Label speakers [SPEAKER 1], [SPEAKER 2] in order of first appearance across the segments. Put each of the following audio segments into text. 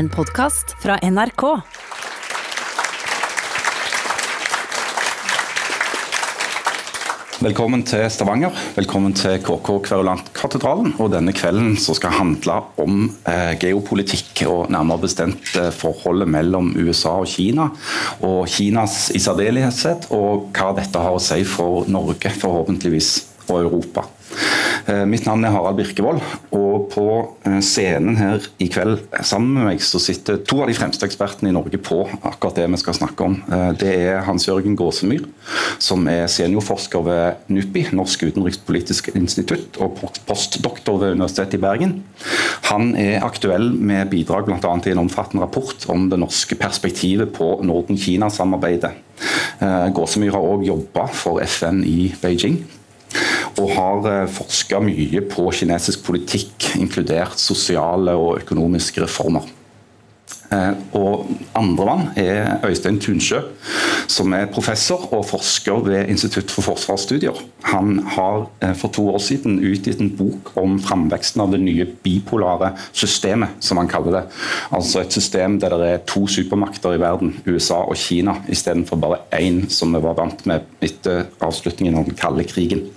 [SPEAKER 1] En podkast fra NRK.
[SPEAKER 2] Velkommen til Stavanger. Velkommen til KK Kverulantkatedralen. Og denne kvelden skal handle om eh, geopolitikk, og nærmere bestemt eh, forholdet mellom USA og Kina. Og Kinas i særdeleshet, og hva dette har å si for Norge, forhåpentligvis, og Europa. Eh, mitt navn er Harald Birkevold, og på eh, scenen her i kveld sammen med meg så sitter to av de fremste ekspertene i Norge på akkurat det vi skal snakke om. Eh, det er Hans-Jørgen Gåsemyr, som er seniorforsker ved NUPI, Norsk utenrikspolitisk institutt, og postdoktor ved Universitetet i Bergen. Han er aktuell med bidrag bl.a. i en omfattende rapport om det norske perspektivet på Norden-Kina-samarbeidet. Gåsemyr har òg jobba for FN i Beijing og har eh, forska mye på kinesisk politikk, inkludert sosiale og økonomiske reformer. Eh, og Andremann er Øystein Tunsjø, som er professor og forsker ved Institutt for forsvarsstudier. Han har eh, for to år siden utgitt en bok om framveksten av det nye bipolare systemet, som han kaller det. Altså et system der det er to supermakter i verden, USA og Kina, istedenfor bare én, som vi var vant med etter avslutningen av den kalde krigen.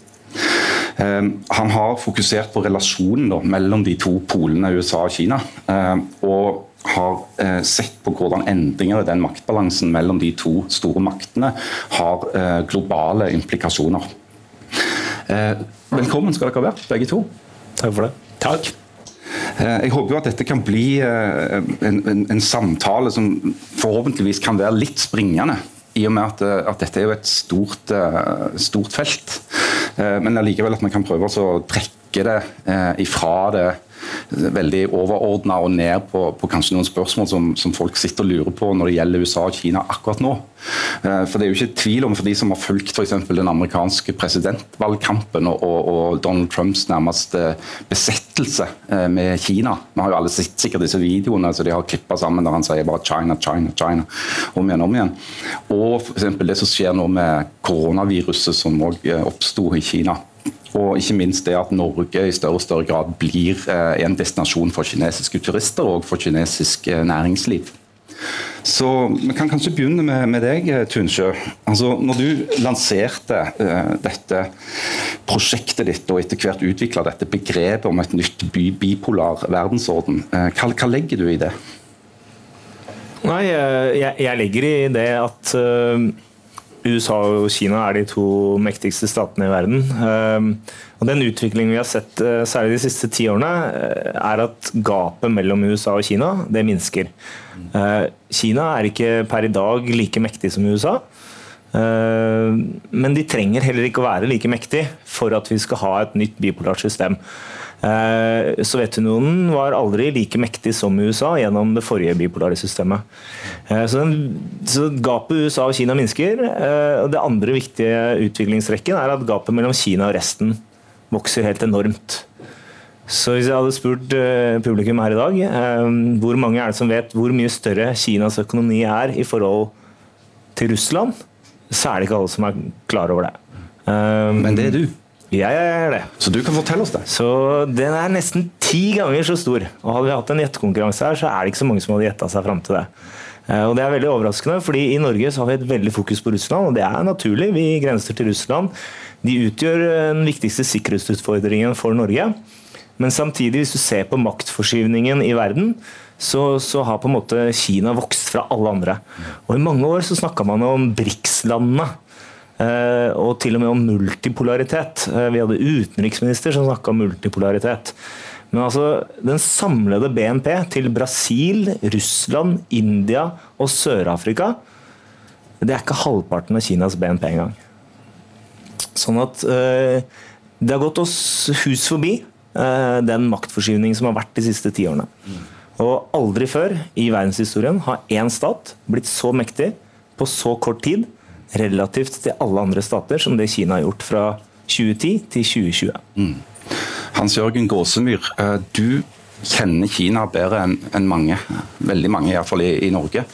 [SPEAKER 2] Ehm, han har fokusert på relasjonen mellom de to polene USA og Kina. Ehm, og har eh, sett på hvordan endringer i den maktbalansen mellom de to store maktene har eh, globale implikasjoner. Ehm, velkommen skal dere være, begge to.
[SPEAKER 3] Takk for det.
[SPEAKER 2] Takk. Jeg håper jo at dette kan bli eh, en, en, en, samtale som forhåpentligvis kan være litt springende. I og med at, at dette er jo et stort, stort felt. Eh, men allikevel at man kan prøve å trekke det eh, ifra det veldig overordna og ned på, på, kanskje noen spørsmål som, som, folk sitter og lurer på når det gjelder USA og Kina akkurat nå. Eh, for Det er jo ikke tvil om for de som har fulgt for den amerikanske presidentvalgkampen og, og, Donald Trumps nærmeste besettelse med Kina. Vi har jo alle sett sikkert disse videoene så de har klippa sammen der han sier bare China, China, China om igjen om igjen. Og for det som skjer nå med koronaviruset som òg oppsto i Kina. Og ikke minst det at Norge i større og større grad blir eh, en destinasjon for kinesiske turister og for kinesisk eh, næringsliv. Så Vi kan kanskje begynne med, med deg, eh, Tunsjø. Altså, når du lanserte uh, dette prosjektet ditt og etter hvert utvikla dette begrepet om et nytt by, bipolar verdensorden, uh, hva, hva, legger du i det?
[SPEAKER 3] Nei, jeg, jeg legger i det at uh USA og Kina er de to mektigste statene i verden. Ehm, og Den utviklingen vi har sett eh, særlig de siste ti årene, eh, er at gapet mellom USA og Kina det minsker. Eh, Kina er ikke per i dag like mektig som USA. Men de trenger heller ikke å være like mektig for at vi skal ha et nytt bipolart system. Eh, Sovjetunionen var aldri like mektig som USA gjennom det forrige bipolare systemet. Eh, så, den, så Gapet USA og Kina minsker. Eh, og Det andre viktige utviklingsrekken er at gapet mellom Kina og resten vokser helt enormt. Så hvis jeg hadde spurt publikum her i dag hvor mange er det som vet hvor mye større Kinas økonomi er i forhold til Russland, så er det ikke alle som er klar over det.
[SPEAKER 2] Men det er du?
[SPEAKER 3] Jeg er det.
[SPEAKER 2] Så du kan fortelle oss det?
[SPEAKER 3] Så Den er nesten ti ganger så stor. Og Hadde vi hatt en gjettekonkurranse her, så er det ikke så mange som hadde gjetta seg fram til det. Eh, og Det er veldig overraskende, fordi i Norge så har vi et veldig fokus på Russland, og det er naturlig. Vi grenser til Russland. De utgjør den viktigste sikkerhetsutfordringen for Norge. Men samtidig, hvis du ser på maktforskyvningen i verden, så, så, har på en måte Kina vokst fra alle andre. Og I mange år så snakka man om BRICS-landene. Eh, og til og med om multipolaritet. Eh, vi hadde utenriksminister som snakka om multipolaritet. Men altså, den samlede BNP til Brasil, Russland, India og Sør-Afrika det er ikke halvparten av Kinas BNP engang. Sånn at eh, det har gått oss hus forbi, eh, den maktforskyvningen som har vært de siste tiårene. Og aldri før i verdenshistorien har én stat blitt så mektig på så kort tid relativt til alle andre stater, som det Kina har gjort fra 2010 til 2020. Mm.
[SPEAKER 2] Hans-Jørgen Gåsemyr, eh, du kjenner Kina bedre enn mange, veldig mange iallfall i, i Norge.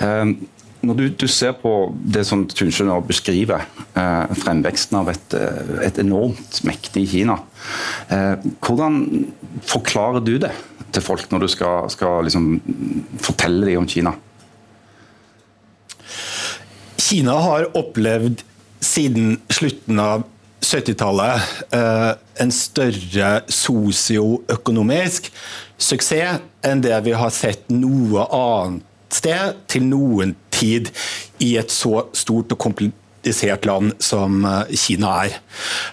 [SPEAKER 2] Eh, når du, du, ser på det som Tunsjø nå beskriver, eh, fremveksten av et, et, enormt mektig Kina, hvordan forklarer du det til folk når du skal, skal liksom fortelle dem om Kina?
[SPEAKER 4] Kina har opplevd siden slutten av 70-tallet eh, en større sosioøkonomisk suksess enn det vi har sett noe annet sted til noen tid i et så stort og komplisert land som eh, Kina er.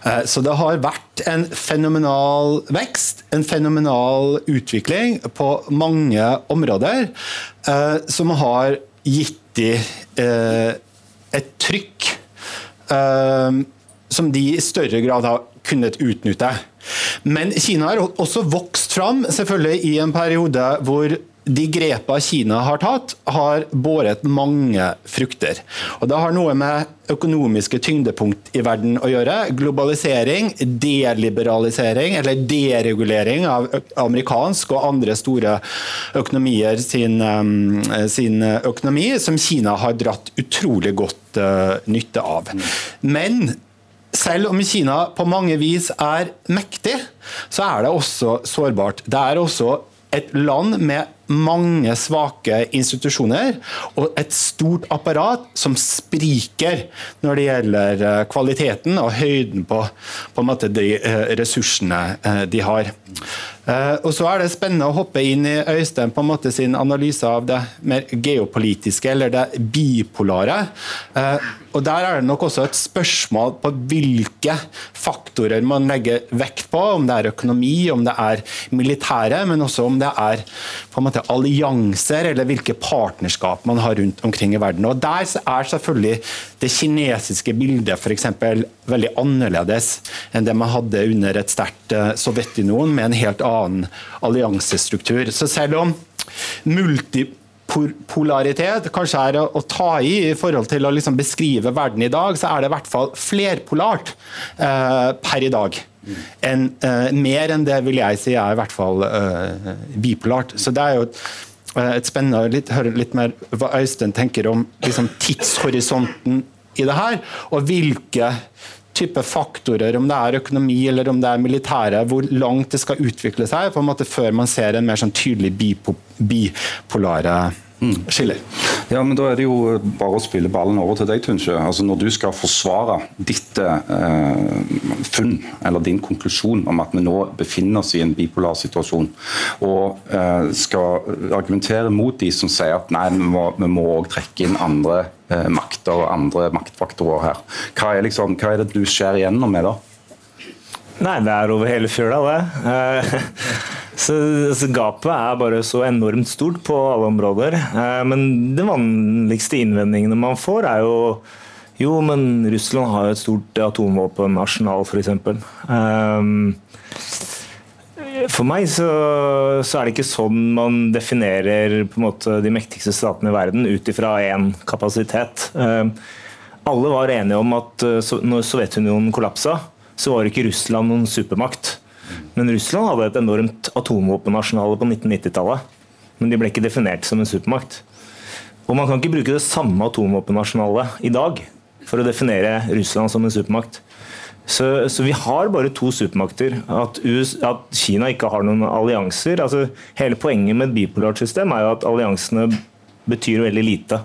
[SPEAKER 4] Eh, så det har vært en fenomenal vekst, en fenomenal utvikling på mange områder, som har gitt de et trykk som de i større grad har kunnet utnytte. Men Kina har også vokst fram selvfølgelig i en periode hvor de grepene Kina har tatt, har båret mange frukter. Og Det har noe med økonomiske tyngdepunkt i verden å gjøre. Globalisering, deliberalisering eller deregulering av amerikansk og andre store økonomier sin, um, sin økonomi, som Kina har dratt utrolig godt uh, nytte av. Men selv om Kina på mange vis er mektig, så er det også sårbart. Det er også et land med mange svake institusjoner og et stort apparat som spriker når det gjelder eh, kvaliteten og høyden på, på de eh, ressursene eh, de har. Og så er det spennende å hoppe inn i Øystein på en måte sin analyse av det mer geopolitiske, eller det bipolare. Og Der er det nok også et spørsmål på hvilke faktorer man legger vekt på. Om det er økonomi, om det er militære, men også om det er på en måte allianser eller hvilke partnerskap man har rundt omkring i verden. Og Der er selvfølgelig det kinesiske bildet for eksempel, veldig annerledes enn det man hadde under et sterkt Sovjetunionen, med en helt annen alliansestruktur. Så selv om multi polaritet kanskje er å, ta i i forhold til å liksom beskrive verden i dag, så er det i hvert fall flerpolart eh, per i dag. En, uh, mer enn det vil jeg si er i hvert fall uh, bipolart. Så det er jo et, eh, et spennende å høre litt mer hva Øystein tenker om liksom, tidshorisonten i det her, og hvilke type faktorer, om det er økonomi eller om det er militære, hvor langt det skal utvikle seg på en måte før man ser en mer sånn tydelig bipolare Mm. skiller.
[SPEAKER 2] Ja, men Da er det jo bare å spille ballen over til deg, Tunsjø. Altså, når du skal forsvare ditt eh, funn, eller din konklusjon om at vi nå befinner oss i en bipolar situasjon, og eh, skal argumentere mot de som sier at nei, vi må òg trekke inn andre eh, makter og andre maktfaktorer her. Hva er, liksom, hva er det du skjærer igjennom med da?
[SPEAKER 3] Nei, det er over hele fjøla, det. Eh, så, så, Gapet er bare så enormt stort på alle områder. Eh, men de vanligste innvendingene man får, er jo jo, men Russland har jo et stort atomvåpenarsenal, f.eks. Um, for meg så, så, er det ikke sånn man definerer måte, de mektigste statene i verden ut ifra én kapasitet. Alle var enige om at når Sovjetunionen kollapsa, så var ikke Russland noen supermakt. Men Russland hadde et enormt atomvåpenarsenal på 1990-tallet. Men de ble ikke definert som en supermakt. Og man kan ikke bruke det samme atomvåpennasjonalet i dag for å definere Russland som en supermakt. Så, så, vi har bare to supermakter. At, US, at, Kina ikke har noen allianser. Altså, hele poenget med et bipolart system er jo at alliansene betyr veldig lite.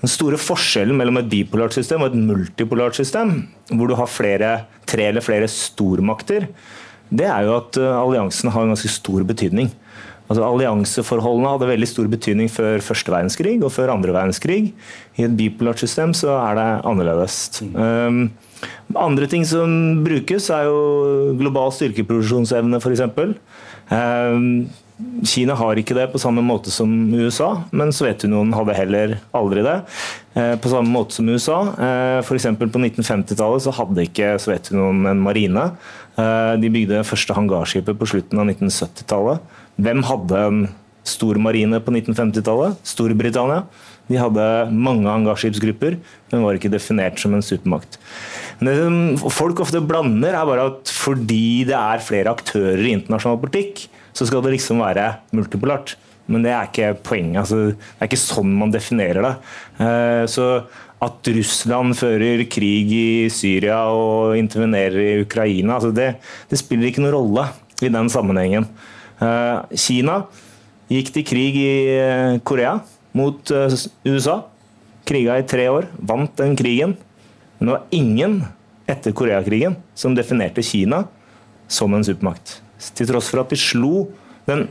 [SPEAKER 3] Den store forskjellen mellom et bipolart system og et multipolart system, hvor du har flere, tre eller flere stormakter, det er jo at alliansen alliansene har en ganske stor betydning. Altså Allianseforholdene hadde veldig stor betydning før første verdenskrig og før andre verdenskrig. I et bipolart system så er det annerledes. Um, andre ting som brukes, er jo global styrkeproduksjonsevne, f.eks. Um, Kina har ikke det på samme måte som USA, men Sovjetunionen hadde heller aldri det. Eh, på samme måte som USA. Eh, F.eks. på 1950-tallet så hadde ikke Sovjetunionen en marine. Eh, de bygde første hangarskipet på slutten av 1970-tallet. Hvem hadde en stor marine på 1950-tallet? Storbritannia. De hadde mange hangarskipsgrupper, men var ikke definert som en supermakt. Det folk ofte blander, er bare at fordi det er flere aktører i internasjonal politikk, så skal det liksom være multipolart. men det er ikke poenget. Altså, det er ikke sånn man definerer det. Eh, så at Russland fører krig i Syria og intervenerer i Ukraina, altså det, det spiller ikke noen rolle i den sammenhengen. Eh, Kina gikk til krig i eh, Korea mot USA. Kriga i tre år, vant den krigen. Men det var ingen etter Koreakrigen som definerte Kina som en supermakt. Til tross for at de slo den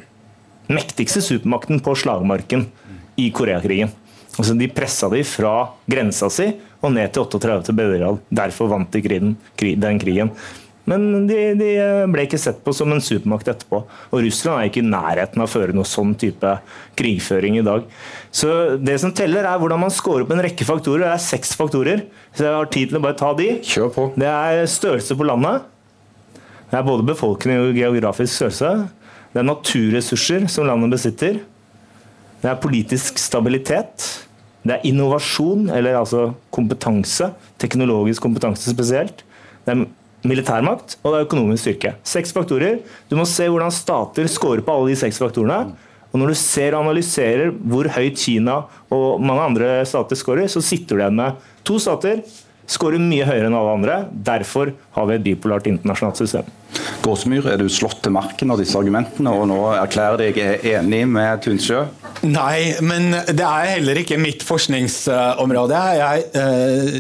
[SPEAKER 3] mektigste supermakten på slagmarken i Koreakrigen. Altså, de pressa de fra grensa si og ned til 38. breddegrad. Derfor vant de krigen, den krigen. Men de, de, ble ikke sett på som en supermakt etterpå. Og Russland er ikke i nærheten av å føre noe sånn type krigføring i dag. Så Det som teller, er hvordan man scorer opp en rekke faktorer. Det er seks faktorer. Så jeg har tid til å bare ta de.
[SPEAKER 2] Kjør på.
[SPEAKER 3] Det er størrelse på landet. Det er både befolkning og geografisk størrelse. Det er naturressurser som landet besitter. Det er politisk stabilitet. Det er innovasjon, eller altså kompetanse. Teknologisk kompetanse spesielt. Det er militærmakt og det er økonomisk styrke. Seks faktorer. Du må se hvordan stater scorer på alle de seks faktorene. Og Når du ser og analyserer hvor høyt Kina og mange andre stater scorer, så sitter du igjen med to stater skårer mye høyere enn alle andre. Derfor har vi et bipolart internasjonalt system.
[SPEAKER 2] Gåsmyr, er du slått til marken av disse argumentene og nå erklærer deg enig med Tunsjø?
[SPEAKER 4] Nei, men det er heller ikke mitt forskningsområde. Jeg eh,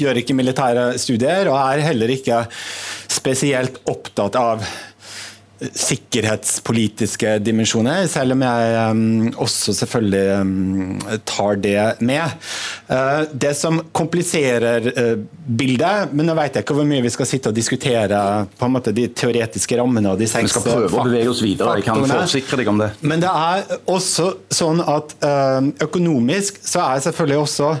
[SPEAKER 4] gjør ikke militære studier og er heller ikke spesielt opptatt av sikkerhetspolitiske dimensjoner, selv om jeg også selvfølgelig tar det med. Uh, det som kompliserer uh, bildet, men nå vet jeg ikke hvor mye vi skal sitte og diskutere på en måte de teoretiske rammene og de seks
[SPEAKER 2] Vi skal prøve å bevege oss videre, jeg kan forsikre deg om det.
[SPEAKER 4] Men det er også sånn at økonomisk så er selvfølgelig også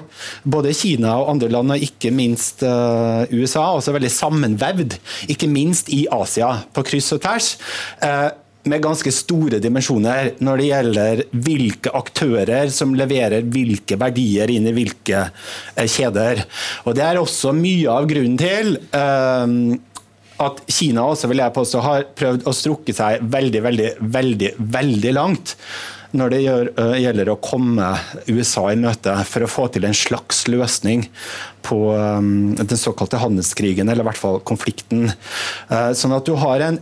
[SPEAKER 4] både Kina og andre land, og ikke minst USA, også veldig sammenvevd. Ikke minst i Asia, på kryss og tvers. Eh, med ganske store dimensjoner når det gjelder hvilke aktører som leverer hvilke verdier inn i hvilke eh, kjeder. Og Det er også mye av grunnen til uh, at Kina også vil jeg påstå, har prøvd å strukke seg veldig, veldig, veldig, veldig langt når det gjelder å komme USA i møte for å få til en slags løsning på den såkalte handelskrigen, eller i hvert fall konflikten. Sånn at du har en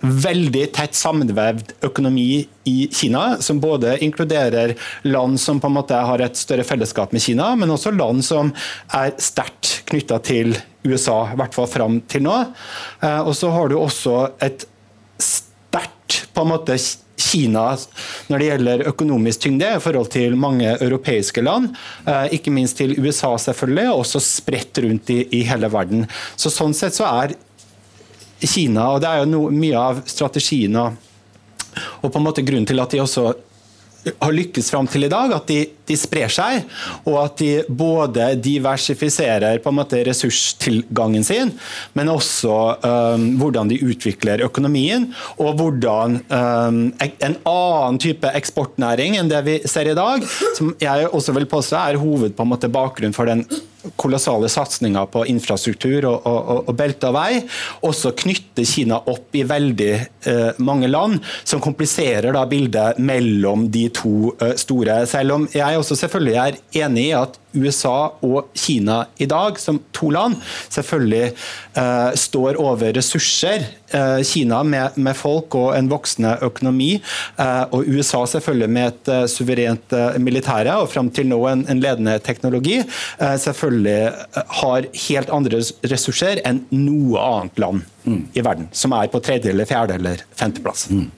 [SPEAKER 4] veldig tett sammenvevd økonomi i Kina, som både inkluderer land som på en måte har et større fellesskap med Kina, men også land som er sterkt knytta til USA, i hvert fall fram til nå. Eh, og så har du også et sterkt på en måte Kina når det gjelder økonomisk tyngde i forhold til mange europeiske land. Eh, ikke minst til USA, selvfølgelig, og også spredt rundt i, i hele verden. Så Sånn sett så er Kina. og Det er jo no, mye av strategien og, og på en måte grunnen til at de også har lykkes fram til i dag, at de, de, sprer seg, og at de både diversifiserer på en måte ressurstilgangen sin, men også um, hvordan de utvikler økonomien, og hvordan um, en annen type eksportnæring enn det vi ser i dag, som jeg også vil påstå er hoved på en måte bakgrunn for den kolossale satsinger på infrastruktur og, og, og belte av vei, også knytter Kina opp i veldig eh, mange land, som kompliserer da bildet mellom de to eh, store. Selv om jeg også selvfølgelig er enig i at USA og Kina i dag, som to land, selvfølgelig eh, står over ressurser. Eh, Kina med, med, folk og en voksende økonomi, eh, og USA selvfølgelig med et eh, suverent eh, militære, og fram til nå en, en ledende teknologi, eh, selvfølgelig har helt andre ressurser enn noe annet land mm. i verden, som er på tredje, eller fjerde eller femteplass. Mm.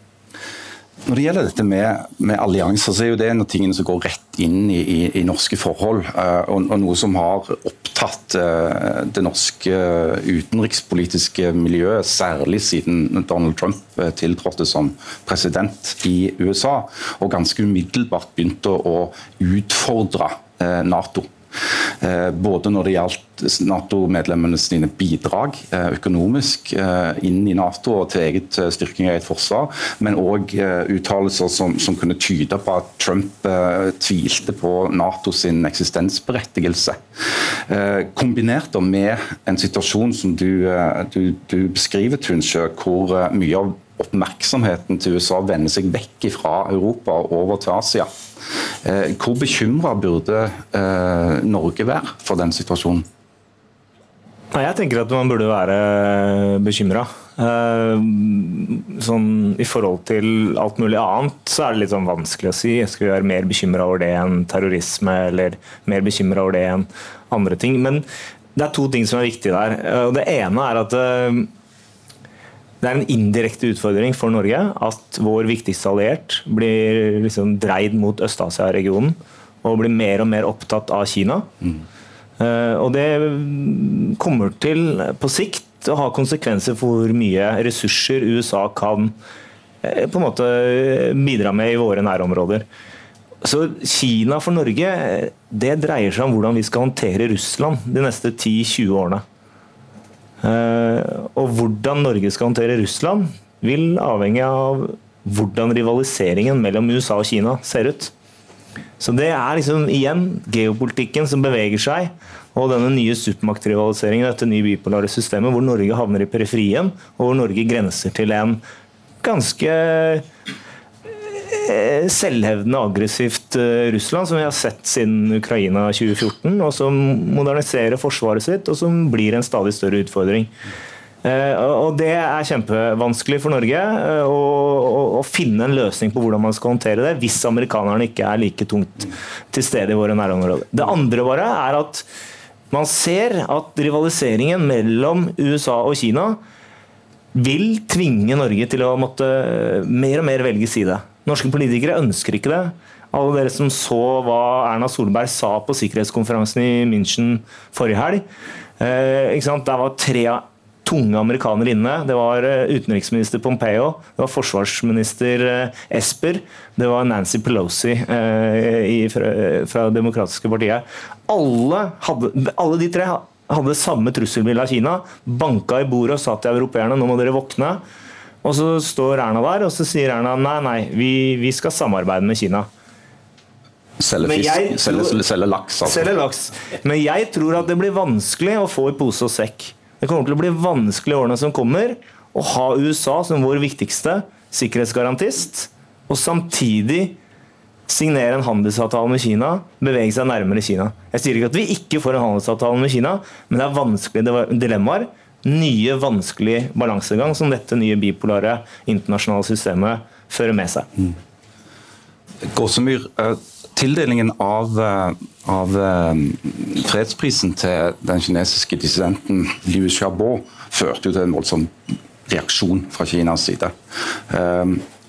[SPEAKER 2] Når det gjelder dette med, med, allianser, så er jo det en av tingene som går rett inn i, i, i norske forhold. Uh, og, og, noe som har opptatt uh, det norske utenrikspolitiske miljøet, særlig siden Donald Trump uh, tiltrådte som president i USA, og ganske umiddelbart begynte å utfordre Nato. Eh, både når det gjaldt Nato-medlemmene sine bidrag eh, økonomisk eh, inn i Nato og til eget styrking av eget forsvar, men òg uttalelser som, som, kunne tyde på at Trump tvilte på NATO sin eksistensberettigelse. Kombinert med en situasjon som du, du, du beskriver, Tunsjø, hvor mye av oppmerksomheten til USA vender seg vekk fra Europa og over til Asia. Eh, hvor bekymra burde eh, Norge være for den situasjonen?
[SPEAKER 3] Nei, Jeg tenker at man burde være bekymra. Sånn, I forhold til alt mulig annet så er det litt sånn vanskelig å si. Skal vi være mer bekymra over det enn terrorisme, eller mer bekymra over det enn andre ting? Men det er to ting som er viktige der. Det ene er at det er en indirekte utfordring for Norge at vår viktigste alliert blir liksom dreid mot Øst-Asia-regionen og blir mer og mer opptatt av Kina. Mm. Og det kommer til på sikt å ha konsekvenser for hvor mye ressurser USA kan eh, på en måte bidra med i våre nærområder. Så Kina for Norge det dreier seg om hvordan vi skal håndtere Russland de neste 10-20 årene. Eh, og hvordan Norge skal håndtere Russland, vil avhenge av hvordan rivaliseringen mellom USA og Kina ser ut. Så det er liksom igjen geopolitikken som beveger seg, og denne nye supermaktrivaliseringen, dette nye bipolare systemet, hvor Norge havner i periferien, og hvor Norge grenser til en ganske selvhevdende, aggressivt eh, Russland, som vi har sett siden Ukraina 2014, og som moderniserer forsvaret sitt, og som blir en stadig større utfordring. Eh, og Det er kjempevanskelig for Norge å, finne en løsning på hvordan man skal håndtere det, hvis amerikanerne ikke er like tungt til stede i våre nærområder. Det andre bare er at man ser at rivaliseringen mellom USA og Kina vil tvinge Norge til å måtte mer og mer velge side. Norske politikere ønsker ikke det. Alle dere som så hva Erna Solberg sa på sikkerhetskonferansen i München forrige helg. Eh, Der var tre tunge amerikanere inne. Det var eh, utenriksminister Pompeo, det var forsvarsminister eh, Esper, det var Nancy Pelosi eh, i, fra, fra demokratiske partiet. Alle, hadde, alle de tre hadde samme trusselbilde av Kina. Banka i bordet og sa til europeerne nå må dere våkne. Og så står Erna der, og så sier Erna nei, nei, vi, vi skal samarbeide med Kina.
[SPEAKER 2] Selge fisk, selge, laks.
[SPEAKER 3] Altså. Selge laks. Men jeg tror at det blir vanskelig å få i pose og sekk. Det kommer til å bli vanskelig i årene som kommer å ha USA som vår viktigste sikkerhetsgarantist, og samtidig signere en handelsavtale med Kina, bevege seg nærmere Kina. Jeg sier ikke at vi ikke får en handelsavtale med Kina, men det er vanskelige dilemmaer nye, vanskelig balansegang som dette nye bipolare internasjonale systemet fører med seg. Mm.
[SPEAKER 2] Gåsemyr, eh, tildelingen av, eh, av, eh, fredsprisen til den kinesiske dissidenten Liu Xiaobo førte jo til en voldsom reaksjon fra Kinas side.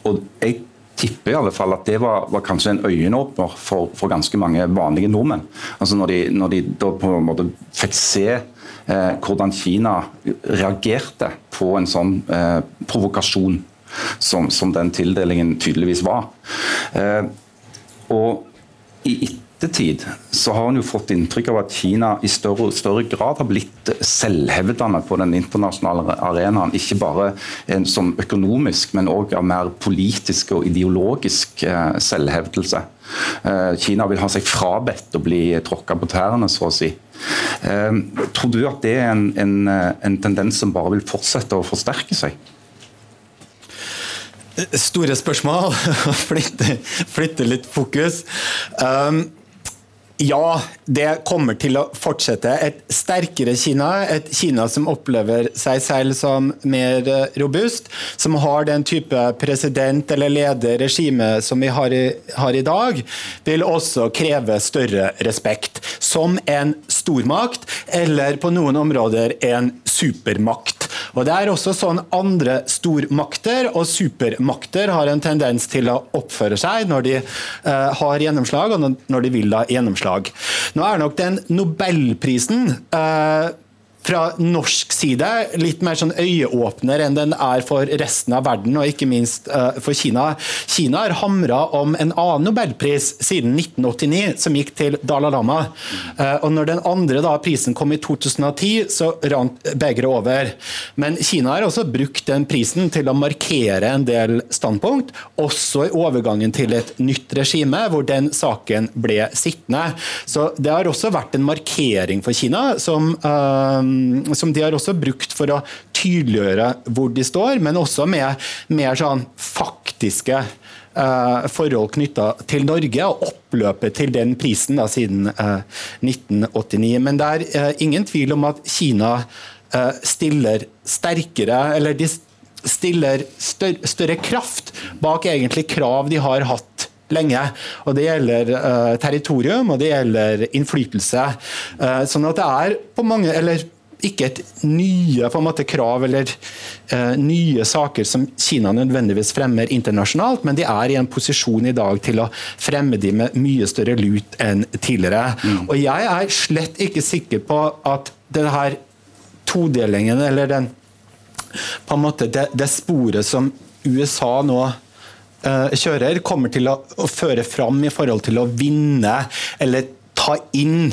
[SPEAKER 2] Og jeg tipper i alle fall at det var, var kanskje en øyenåpner for, for, ganske mange vanlige nordmenn. Altså når de, når de da på en måte fikk se hvordan Kina reagerte på en sånn eh, provokasjon som, som, den tildelingen tydeligvis var. Eh, og i ettertid så har en jo fått inntrykk av at Kina i større, større grad har blitt selvhevdende på den internasjonale arenaen. Ikke bare en, som økonomisk, men òg av mer politisk og ideologisk eh, selvhevdelse. Eh, Kina vil ha seg frabedt å bli tråkka på tærne, så å si. Eh, tror du at det er en, en, en tendens som bare vil fortsette å forsterke seg?
[SPEAKER 4] Store spørsmål. flytte, flytte litt fokus. Um, ja, det kommer til å fortsette. Et sterkere Kina, et Kina som opplever seg selv som mer eh, robust, som har den type president eller leder, regime som vi har i, har i dag, vil også kreve større respekt. Som en stormakt, eller på noen områder en supermakt. Og Det er også sånn andre stormakter og supermakter har en tendens til å oppføre seg når de uh, har gjennomslag, og når de vil ha gjennomslag. Nå er nok den Nobelprisen uh, fra norsk side litt mer sånn øyeåpner enn den er for resten av verden, og ikke minst uh, for Kina. Kina har hamra om en annen nobelpris siden 1989, som gikk til Dalai Lama. Uh, og når den andre da, prisen kom i 2010, så rant begeret over. Men Kina har også brukt den prisen til å markere en del standpunkt, også i overgangen til et nytt regime, hvor den saken ble sittende. Så det har også vært en markering for Kina som uh, som de har også brukt for å tydeliggjøre hvor de står, men også med mer sånn faktiske uh, forhold knytta til Norge og oppløpet til den prisen da, siden uh, 1989. Men det er ingen tvil om at Kina stiller sterkere, eller de stiller større, kraft bak egentlig krav de har hatt lenge. Og Det gjelder territorium og det gjelder innflytelse. Sånn at det er på mange eller ikke et nye måte, krav eller uh, nye saker som Kina nødvendigvis fremmer internasjonalt, men de er i en posisjon i dag til å fremme de med mye større lut enn tidligere. Mm. Og Jeg er slett ikke sikker på at denne todelingen, eller den på en måte det, det sporet som USA nå uh, kjører, kommer til å, å, føre fram i forhold til å vinne eller ta inn,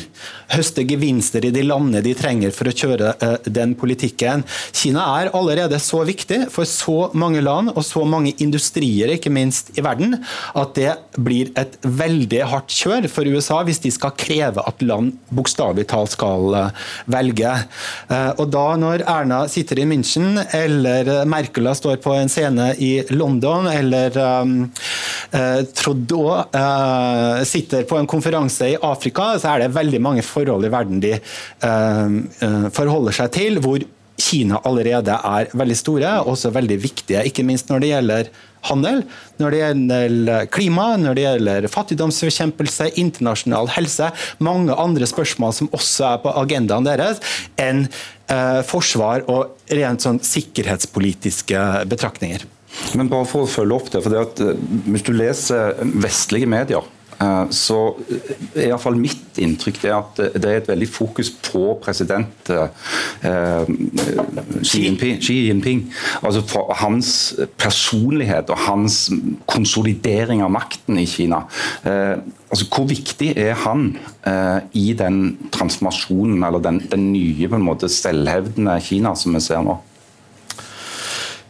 [SPEAKER 4] høste gevinster i de landene de trenger for å kjøre uh, den politikken. Kina er allerede så viktig for så mange land og så mange industrier, ikke minst i verden, at det blir et veldig hardt kjør for USA hvis de skal kreve at land bokstavelig talt skal uh, velge. Uh, og da når Erna sitter i München, eller Merkela står på en scene i London, eller Trudeau sitter på en konferanse i Afrika så er det veldig mange forhold i verden de uh, forholder seg til, hvor Kina allerede er veldig store, og også veldig viktige. Ikke minst når det gjelder handel, når det gjelder klima, når det gjelder fattigdomsbekjempelse, internasjonal helse. Mange andre spørsmål som også er på agendaen deres, enn forsvar og rent sånn sikkerhetspolitiske betraktninger.
[SPEAKER 2] Men bare for å følge opp det, for det at Hvis du leser vestlige medier, Eh, så er iallfall mitt inntrykk det at det er et veldig fokus på president eh, Xi Jinping. Xi Jinping. Altså for hans personlighet og hans konsolidering av makten i Kina. Eh, altså Hvor viktig er han i den transformasjonen, eller den, den nye på en måte selvhevdende Kina som vi ser nå?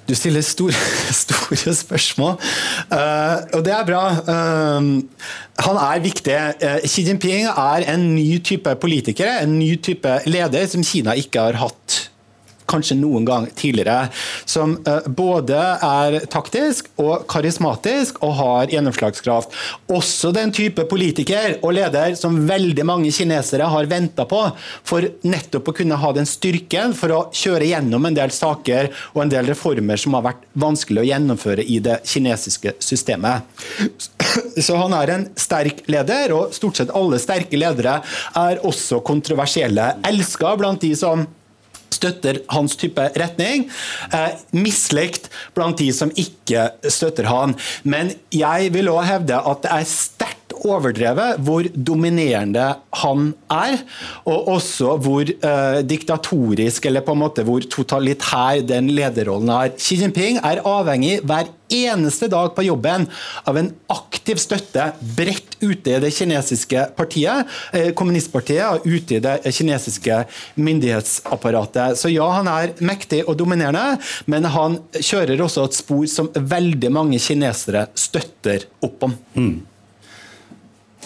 [SPEAKER 4] Du stiller store, store spørsmål, uh, og det er bra. Uh, han er viktig. Uh, Xi Jinping er en ny type politiker, en ny type leder som Kina ikke har hatt kanskje noen gang tidligere. Som eh, både er taktisk og karismatisk og har gjennomslagskraft. Også den type politiker og leder som veldig mange kinesere har venta på, for nettopp å kunne ha den styrken for å kjøre gjennom en del saker og en del reformer som har vært vanskelig å gjennomføre i det kinesiske systemet. Så han er en sterk leder, og stort sett alle sterke ledere er også kontroversielle. Elska blant de som støtter hans type retning. Eh, mislikt blant de som ikke støtter han. Men jeg vil òg hevde at det er sterkt overdrevet hvor dominerende han er, og også hvor eh, diktatorisk eller på en måte hvor totalitær den lederrollen er. Xi Jinping er avhengig hver eneste dag på jobben av en aktiv støtte bredt ute i det kinesiske partiet, eh, kommunistpartiet og ute i det kinesiske myndighetsapparatet. Så ja, han er mektig og dominerende, men han kjører også et spor som veldig mange kinesere støtter opp om. Mm.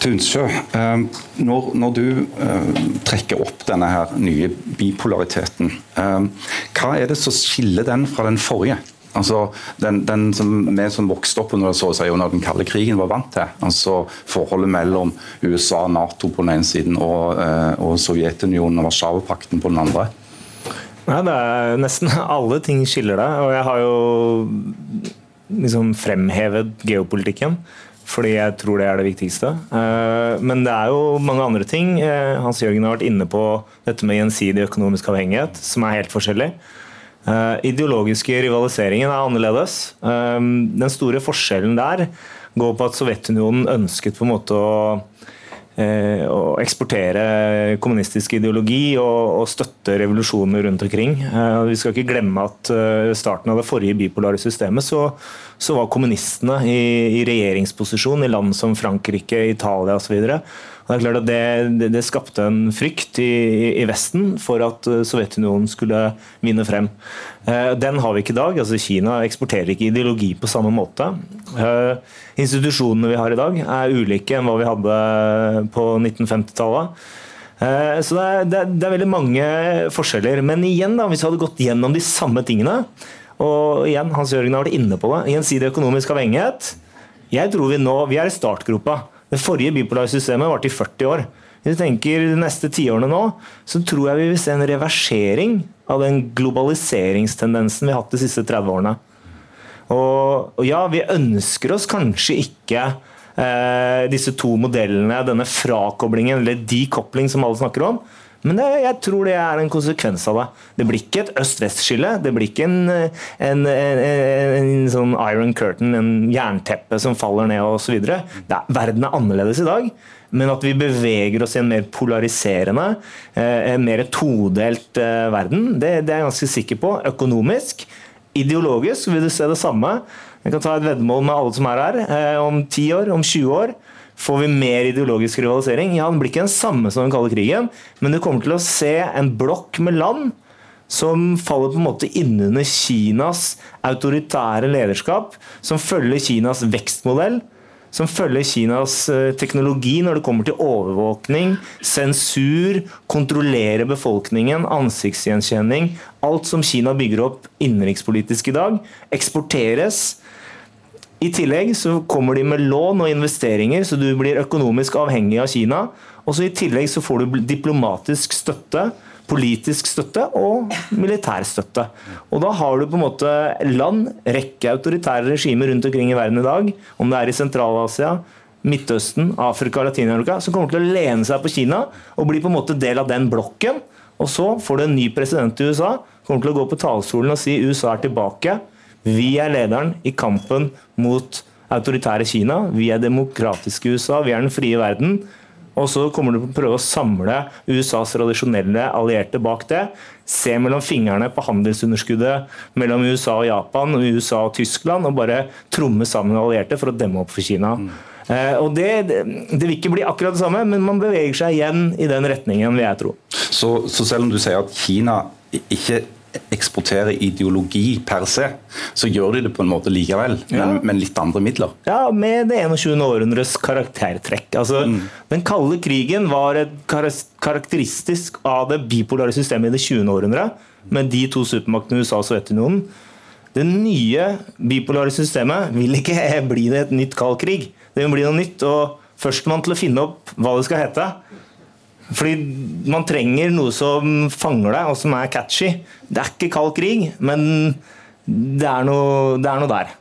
[SPEAKER 2] Tunsjø, eh, når, når, du eh, trekker opp denne her nye bipolariteten, hva er det som skiller den fra den forrige? Altså, den, den som vi som vokste opp under, så si, under den kalde krigen var vant til. Altså Forholdet mellom USA og Nato på den ene siden og, og Sovjetunionen og Warszawapakten på den andre.
[SPEAKER 3] Nei, det er Nesten alle ting skiller deg. Og jeg har jo liksom fremhevet geopolitikken fordi jeg tror det er det viktigste. Eh, men det er jo mange andre ting. Eh, Hans Jørgen har vært inne på dette med gjensidig økonomisk avhengighet, som er helt forskjellig. Uh, ideologiske rivaliseringen er annerledes. den store forskjellen der går på at Sovjetunionen ønsket på en måte å uh, å eksportere kommunistisk ideologi og, og støtte revolusjoner rundt omkring. Uh, vi skal ikke glemme at eh, starten av det forrige bipolare systemet så, så var kommunistene i, i, regjeringsposisjon i land som Frankrike, Italia osv. Det er klart at det, det, skapte en frykt i, i, Vesten for at Sovjetunionen skulle vinne frem. Den har vi ikke i dag. altså Kina eksporterer ikke ideologi på samme måte institusjonene vi har i dag, er ulike enn hva vi hadde på 1950-tallet. Eh, så det er, det, er, det er, veldig mange forskjeller. Men igjen, da, hvis vi hadde gått gjennom de samme tingene og igjen, Hans Jørgen har vært inne på det. Gjensidig økonomisk avhengighet. Jeg tror Vi nå, vi er i startgropa. Det forrige bipolarsystemet varte i 40 år. Hvis vi tenker de neste tiårene nå, så tror jeg vi vil se en reversering av den globaliseringstendensen vi har hatt de siste 30 årene. Og, og ja, vi ønsker oss kanskje ikke eh, disse to modellene, denne frakoblingen, eller decoupling som alle snakker om. Men det, jeg tror det er en konsekvens av det. Det blir ikke et øst-vest-skille. Det blir ikke en, en, en, en, sånn iron curtain, en jernteppe som faller ned osv. Verden er annerledes i dag. Men at vi beveger oss i en mer polariserende, eh, en mer todelt eh, verden, det, det er jeg ganske sikker på. Økonomisk. Ideologisk vil du se det samme. Jeg kan ta et veddemål med alle som er her. Eh, om 10 år, om 20 år Får vi mer ideologisk rivalisering? Ja, Den blir ikke den samme som den kalde krigen, men du kommer til å se en blokk med land som faller på en måte innunder Kinas autoritære lederskap, som følger Kinas vekstmodell, som følger Kinas eh, teknologi når det kommer til overvåkning, sensur, kontrollere befolkningen, ansiktsgjenkjenning. Alt som Kina bygger opp innenrikspolitisk i dag, eksporteres i tillegg så kommer de med lån og investeringer, så du blir økonomisk avhengig av Kina. Og så I tillegg så får du diplomatisk støtte, politisk støtte og militær støtte. Og Da har du på en måte land, rekke autoritære regimer rundt omkring i verden i dag, om det er i Sentral-Asia, Midtøsten, Afrika og Latin-Amerika, som kommer til å lene seg på Kina og bli på en måte del av den blokken. Og så får du en ny president i USA, kommer til å gå på talerstolen og si USA er tilbake vi er lederen i kampen mot autoritære Kina. Vi er demokratiske USA, vi er den frie verden. Og så kommer du til å prøve å samle USAs tradisjonelle allierte bak det. Se mellom fingrene på handelsunderskuddet mellom USA og Japan og USA og Tyskland, og bare tromme sammen allierte for å demme opp for Kina. Mm. Eh, og det, det, vil ikke bli akkurat det samme, men man beveger seg igjen i den retningen, vil jeg tro.
[SPEAKER 2] Så, så selv om du sier at Kina ikke eksporterer ideologi per se, så gjør de det på en måte likevel, ja. men men, litt andre midler.
[SPEAKER 3] Ja, med det 21. århundres karaktertrekk. Altså, mm. Den kalde krigen var et karakteristisk av det bipolare systemet i det 20. århundret, med de to supermaktene USA og Sovjetunionen. Det nye bipolare systemet vil ikke bli det et nytt kald krig. Det vil bli noe nytt. og Førstemann til å finne opp hva det skal hete, fordi man trenger noe som fanger deg, og som er catchy. Det er ikke kald krig, men det er noe, det er noe der.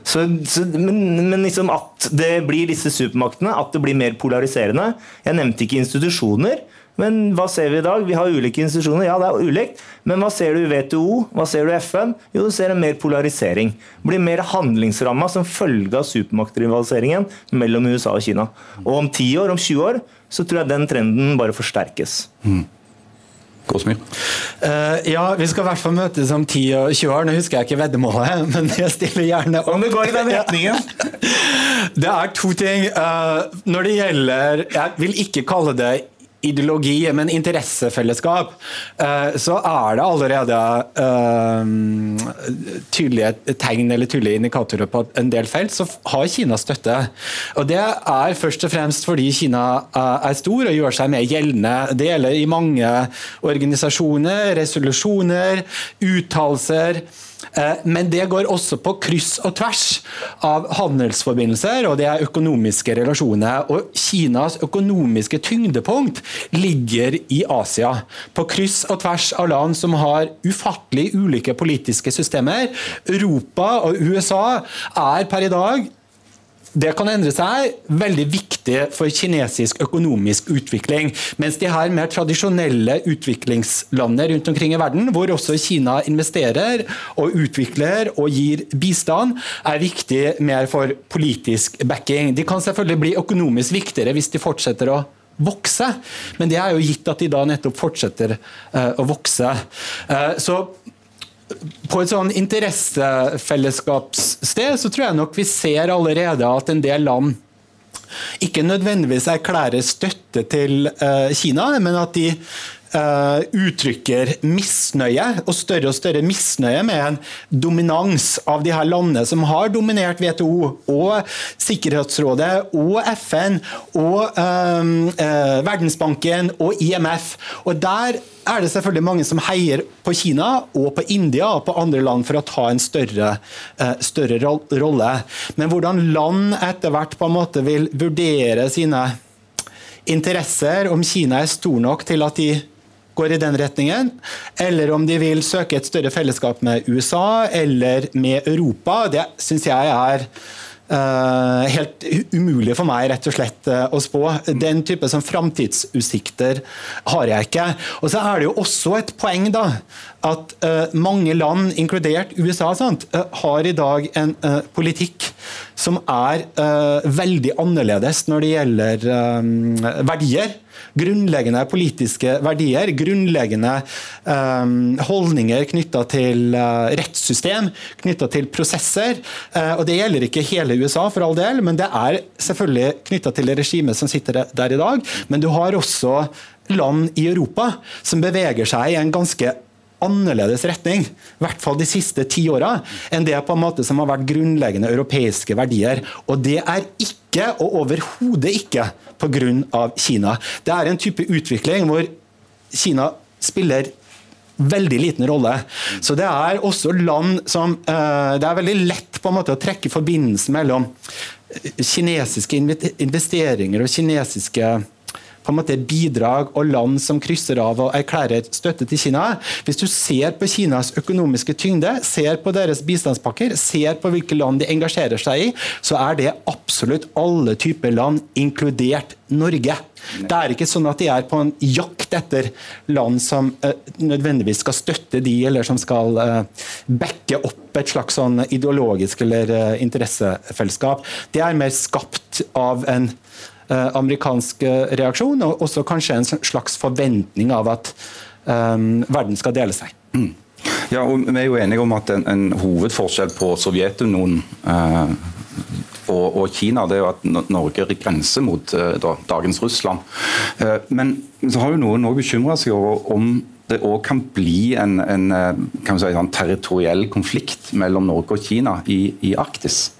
[SPEAKER 3] Så, så, men, men liksom at det blir disse supermaktene, at det blir mer polariserende Jeg nevnte ikke institusjoner, men hva ser vi i dag? Vi har ulike institusjoner. Ja, det er ulikt. Men hva ser du i WTO? Hva ser du i FN? Jo, du ser en mer polarisering. Det blir mer handlingsramma som følge av supermaktrivaliseringen mellom USA og Kina. Og om 10 år, om 20 år, så tror jeg den trenden bare forsterkes. Mm.
[SPEAKER 4] Uh, ja, vi skal i hvert fall møtes om 10 og 20 år. Nå husker jeg ikke veddemålet, men jeg stiller gjerne
[SPEAKER 3] Om det går i den retningen?
[SPEAKER 4] det er to ting. Uh, når det gjelder Jeg vil ikke kalle det ideologi, men interessefellesskap, eh, så er det allerede uh, tydelige tegn eller tydelige indikatorer på at en del felt så har Kina støtte. Og Det er først og fremst fordi Kina er stor og gjør seg mer gjeldende. Det gjelder i mange organisasjoner, resolusjoner, uttalelser. Eh, men det går også på kryss og tvers av handelsforbindelser, og er økonomiske relasjoner. Og Kinas økonomiske tyngdepunkt ligger i Asia. På kryss og tvers av land som har ufattelig ulike politiske systemer. Europa og USA er per i dag det kan endre seg. Veldig viktig for kinesisk økonomisk utvikling. Mens de her mer tradisjonelle utviklingslandene rundt omkring i verden, hvor også Kina investerer og utvikler og gir bistand, er viktig mer for politisk backing. De kan selvfølgelig bli økonomisk viktigere hvis de fortsetter å vokse, men det er jo gitt at de da nettopp fortsetter uh, å vokse. Uh, så på et sånn interessefellesskapssted så tror jeg nok vi ser allerede at en del land ikke nødvendigvis erklærer støtte til uh, Kina, men at de uh, uttrykker misnøye, og større og større misnøye med en dominans av de her landene som har dominert WTO og Sikkerhetsrådet og FN og um, uh, Verdensbanken og IMF. Og der er det selvfølgelig mange som heier på Kina og på India og på andre land for å ta en større, uh, større rolle. Men hvordan land etter hvert på en måte vil vurdere sine interesser, om Kina er stor nok til at de går i den retningen, eller om de vil søke et større fellesskap med USA eller med Europa, det syns jeg er Uh, helt umulig for meg rett og slett uh, å spå. Den type som framtidsutsikter har jeg ikke. Og så er det jo også et poeng da, at uh, mange land, inkludert USA, sant, har i dag en politikk som er veldig annerledes når det gjelder verdier grunnleggende politiske verdier, grunnleggende um, holdninger knytta til uh, rettssystem, knytta til prosesser. Uh, og Det gjelder ikke hele USA, for all del, men det er selvfølgelig knytta til det regimet som sitter der i dag. Men du har også land i Europa som beveger seg i en ganske annerledes retning, i hvert fall de siste ti åra, enn det på en måte som har vært grunnleggende europeiske verdier. Og det er ikke, og overhodet ikke, pga. Kina. Det er en type utvikling hvor Kina spiller veldig liten rolle. Så det er også land som uh, Det er veldig lett på en måte å trekke forbindelsen mellom kinesiske investeringer og kinesiske på en måte bidrag og land som krysser av og erklærer støtte til Kina. Hvis du ser på Kinas økonomiske tyngde, ser på deres bistandspakker, ser på hvilke land de engasjerer seg i, så er det absolutt alle typer land, inkludert Norge. Det er ikke sånn at de er på en jakt etter land som uh, nødvendigvis skal støtte de, eller som skal uh, backe opp et slags sånn ideologisk eller uh, interessefellesskap. Det er mer skapt av en Eh, amerikansk eh, reaksjon, og også kanskje en slags forventning av at um, verden skal dele seg. Mm.
[SPEAKER 2] Ja, og Vi er jo enige om at en, en hovedforskjell på Sovjetunionen eh, og, og, Kina det er jo at Norge grenser mot eh, da, dagens Russland. Eh, men så har jo noen òg bekymra seg over om det òg kan bli en, en, si, en, territoriell konflikt mellom Norge og Kina i, i Arktis.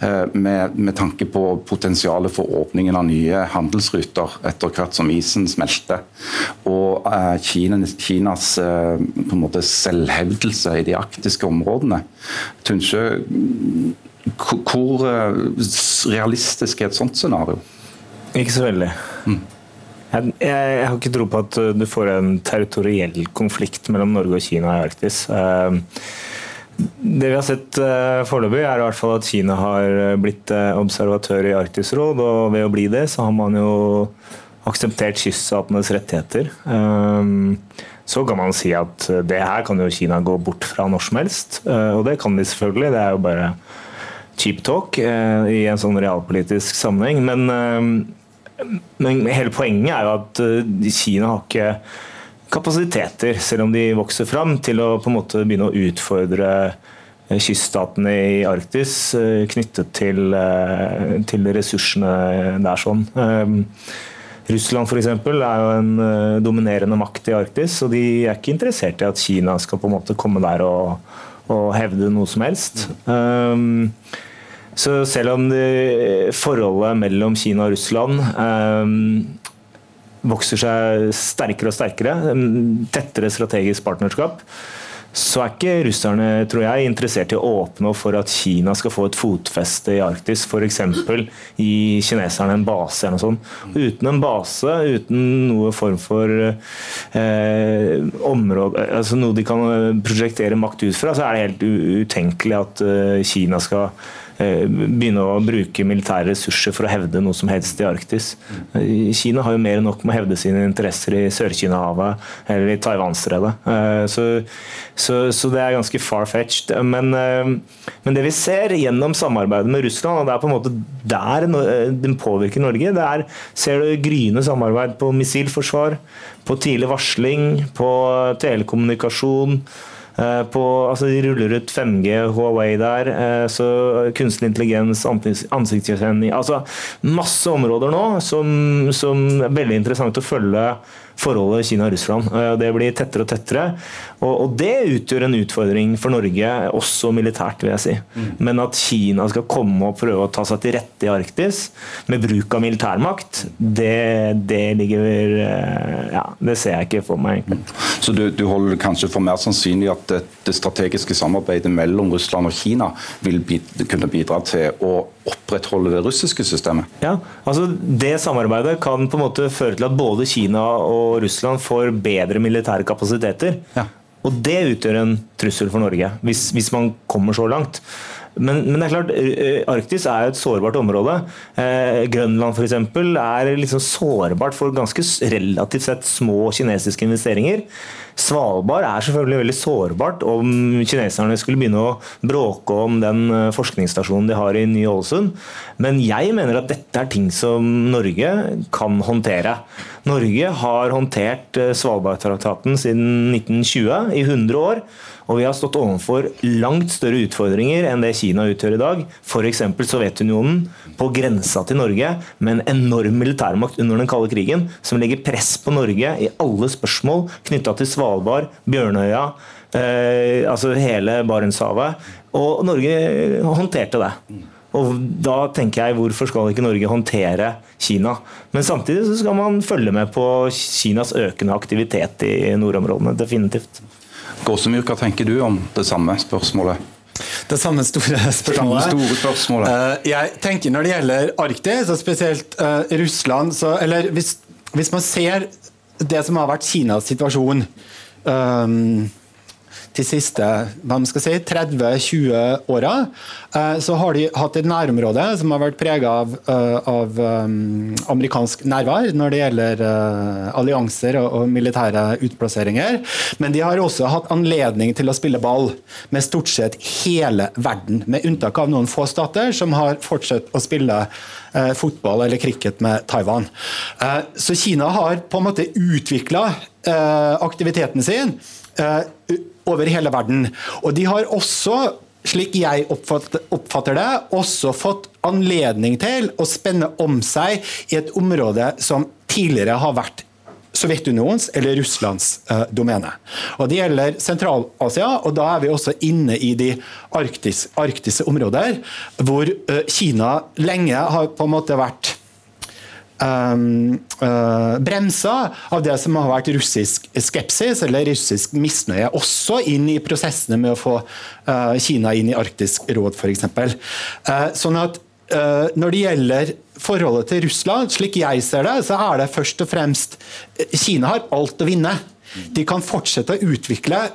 [SPEAKER 2] Eh, med, med, tanke på potensialet for åpningen av nye handelsruter etter hvert som isen smelter. Og eh, Kinas, Kinas eh, selvhevdelse i de arktiske områdene. Tunsjø, hvor realistisk er et sånt scenario?
[SPEAKER 3] Ikke så veldig. Mm. Jeg, jeg, har ikke tro på at du får en territoriell konflikt mellom Norge og Kina i Arktis. Uh, det vi har sett uh, foreløpig, er i hvert fall at Kina har eh, blitt observatør i Arktisk råd. Og ved å bli det, så har man jo akseptert kyststatenes rettigheter. Så kan man si at det her kan jo Kina gå bort fra når som helst. Og det kan de selvfølgelig. Det er jo bare cheap talk i en sånn realpolitisk sammenheng. Men, men hele poenget er jo at Kina har ikke kapasiteter, selv om de vokser fram, til å på en måte begynne å utfordre eh, kyststatene i Arktis eh, knyttet til, eh, til ressursene der. sånn. Russland for eksempel, er jo en dominerende makt i Arktis, og de er ikke interessert i at Kina skal på en måte komme der og, og hevde noe som helst. Um, så selv om det, forholdet mellom Kina og Russland um, vokser seg sterkere og sterkere, tettere strategisk partnerskap, så er ikke russerne tror jeg, interessert i å åpne for at Kina skal få et fotfeste i Arktis. F.eks. gi kineserne en base eller noe sånt. Uten en base, uten noe form for eh, område, altså noe de kan prosjektere makt ut fra, så er det helt utenkelig at uh, Kina skal Eh, begynne å bruke militære ressurser for å hevde noe som helst i Arktis. Eh, Kina har jo mer enn nok med å hevde sine interesser i Sør-Kina-havet eller i Taiwanstredet. Eh, så, så, så, det er ganske far-fetched. Men, men, det vi ser gjennom samarbeidet med Russland, og det er på en måte der den påvirker Norge, det er ser du gryende samarbeid på missilforsvar, på tidlig varsling, på telekommunikasjon. Eh, på, altså de ruller ut 5G, Huawei der, eh, så kunstig intelligens, ansiktsgjenkjenning altså Masse områder nå som, som, er veldig interessant å følge forholdet Kina-Russland. Det blir tettere og tettere. Og, det utgjør en utfordring for Norge, også militært, vil jeg si. Mm. Men at Kina skal komme og prøve å ta seg til rette i Arktis med bruk av militærmakt, det, det ligger Ja, det ser jeg ikke for meg, egentlig.
[SPEAKER 2] Så du, du holder kanskje for mer sannsynlig at det, det strategiske samarbeidet mellom Russland og Kina vil bidra, kunne bidra til å opprettholde det russiske systemet?
[SPEAKER 3] Ja, altså Det samarbeidet kan på en måte føre til at både Kina og Russland får bedre militære kapasiteter. Ja. Og det utgjør en trussel for Norge, hvis, hvis man kommer så langt. Men, men, det er klart, eh, Arktis er et sårbart område. Eh, Grønland f.eks. er liksom sårbart for ganske relativt sett små kinesiske investeringer. Svalbard er selvfølgelig veldig sårbart om kineserne skulle begynne å bråke om den eh, forskningsstasjonen de har i Ny-Ålesund. Men jeg mener at dette er ting som Norge kan håndtere. Norge har håndtert eh, Svalbardtraktaten siden 1920, i 100 år. Og vi har stått overfor langt større utfordringer enn det Kina utgjør i dag. F.eks. Sovjetunionen på grensa til Norge med en enorm militærmakt under den kalde krigen, som legger press på Norge i alle spørsmål knytta til Svalbard, Bjørnøya, eh, altså hele Barentshavet. Og Norge håndterte det. Og da tenker jeg, Hvorfor skal ikke Norge håndtere Kina? Men samtidig så skal man følge med på Kinas økende aktivitet i nordområdene. Definitivt.
[SPEAKER 2] Gåsemyr, hva tenker du om det samme spørsmålet?
[SPEAKER 4] Det samme store spørsmålet.
[SPEAKER 2] Store spørsmålet.
[SPEAKER 4] Uh, jeg tenker Når det gjelder Arktis, og spesielt uh, Russland så, eller hvis, hvis, man ser det som har vært Kinas situasjon um, de siste si, 30-20 åra, eh, så har de hatt et nærområde som har vært prega av, eh, av um, amerikansk nærvær når det gjelder uh, allianser og, militære utplasseringer. Men de har også hatt anledning til å spille ball med stort sett hele verden, med unntak av noen få stater som har fortsatt å spille fotball eller cricket med Taiwan. Så Kina har på en måte utvikla aktiviteten sin over hele verden. Og de har også slik jeg oppfatter det, også fått anledning til å spenne om seg i et område som tidligere har vært Sovjetunionens eller Russlands eh, domene. Og Det gjelder Sentral-Asia, og da er vi også inne i de arktis, arktiske områder, hvor eh, Kina lenge har på en måte vært bremsa av det som har vært russisk skepsis eller russisk misnøye, også inn i prosessene med å få uh, Kina inn i Arktisk råd, f.eks. Uh, sånn at når det gjelder forholdet til Russland, slik jeg ser det, så er det først og fremst Kina har alt å vinne. De kan fortsette å utvikle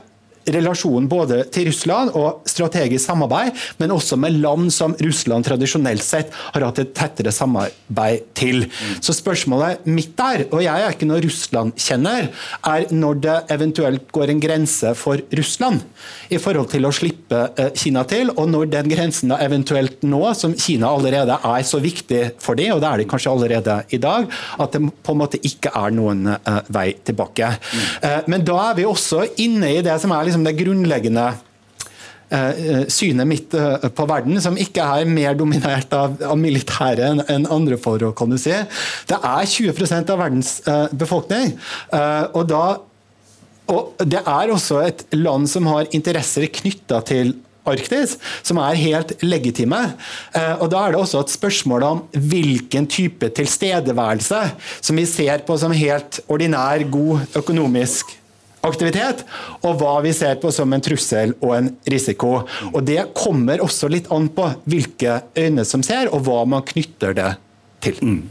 [SPEAKER 4] relasjonen både til Russland og strategisk samarbeid, men også med land som Russland tradisjonelt sett har hatt et tettere samarbeid til. Så spørsmålet mitt der, og jeg er ikke noe Russland-kjenner, er når det eventuelt går en grense for Russland i forhold til å slippe eh, Kina til, og når den grensen da eventuelt nå, som Kina allerede er så viktig for dem, og det er det kanskje allerede i dag, at det på en måte ikke er noen uh, vei tilbake. Mm. Uh, men da er vi også inne i det som er liksom liksom det grunnleggende eh, eh, synet mitt eh, på verden, som ikke er mer dominert av, av militære enn en andre forhold, kan du si. Det er 20% av verdens befolkning. og da og Det er også et land som har interesser knytta til Arktis, som er helt legitime. Og Da er det også et spørsmål om hvilken type tilstedeværelse som vi ser på som helt ordinær, god økonomisk aktivitet, og hva vi ser på som en trussel og en risiko. Og Det kommer også litt an på hvilke øyne som ser, og hva man knytter det til. Mm.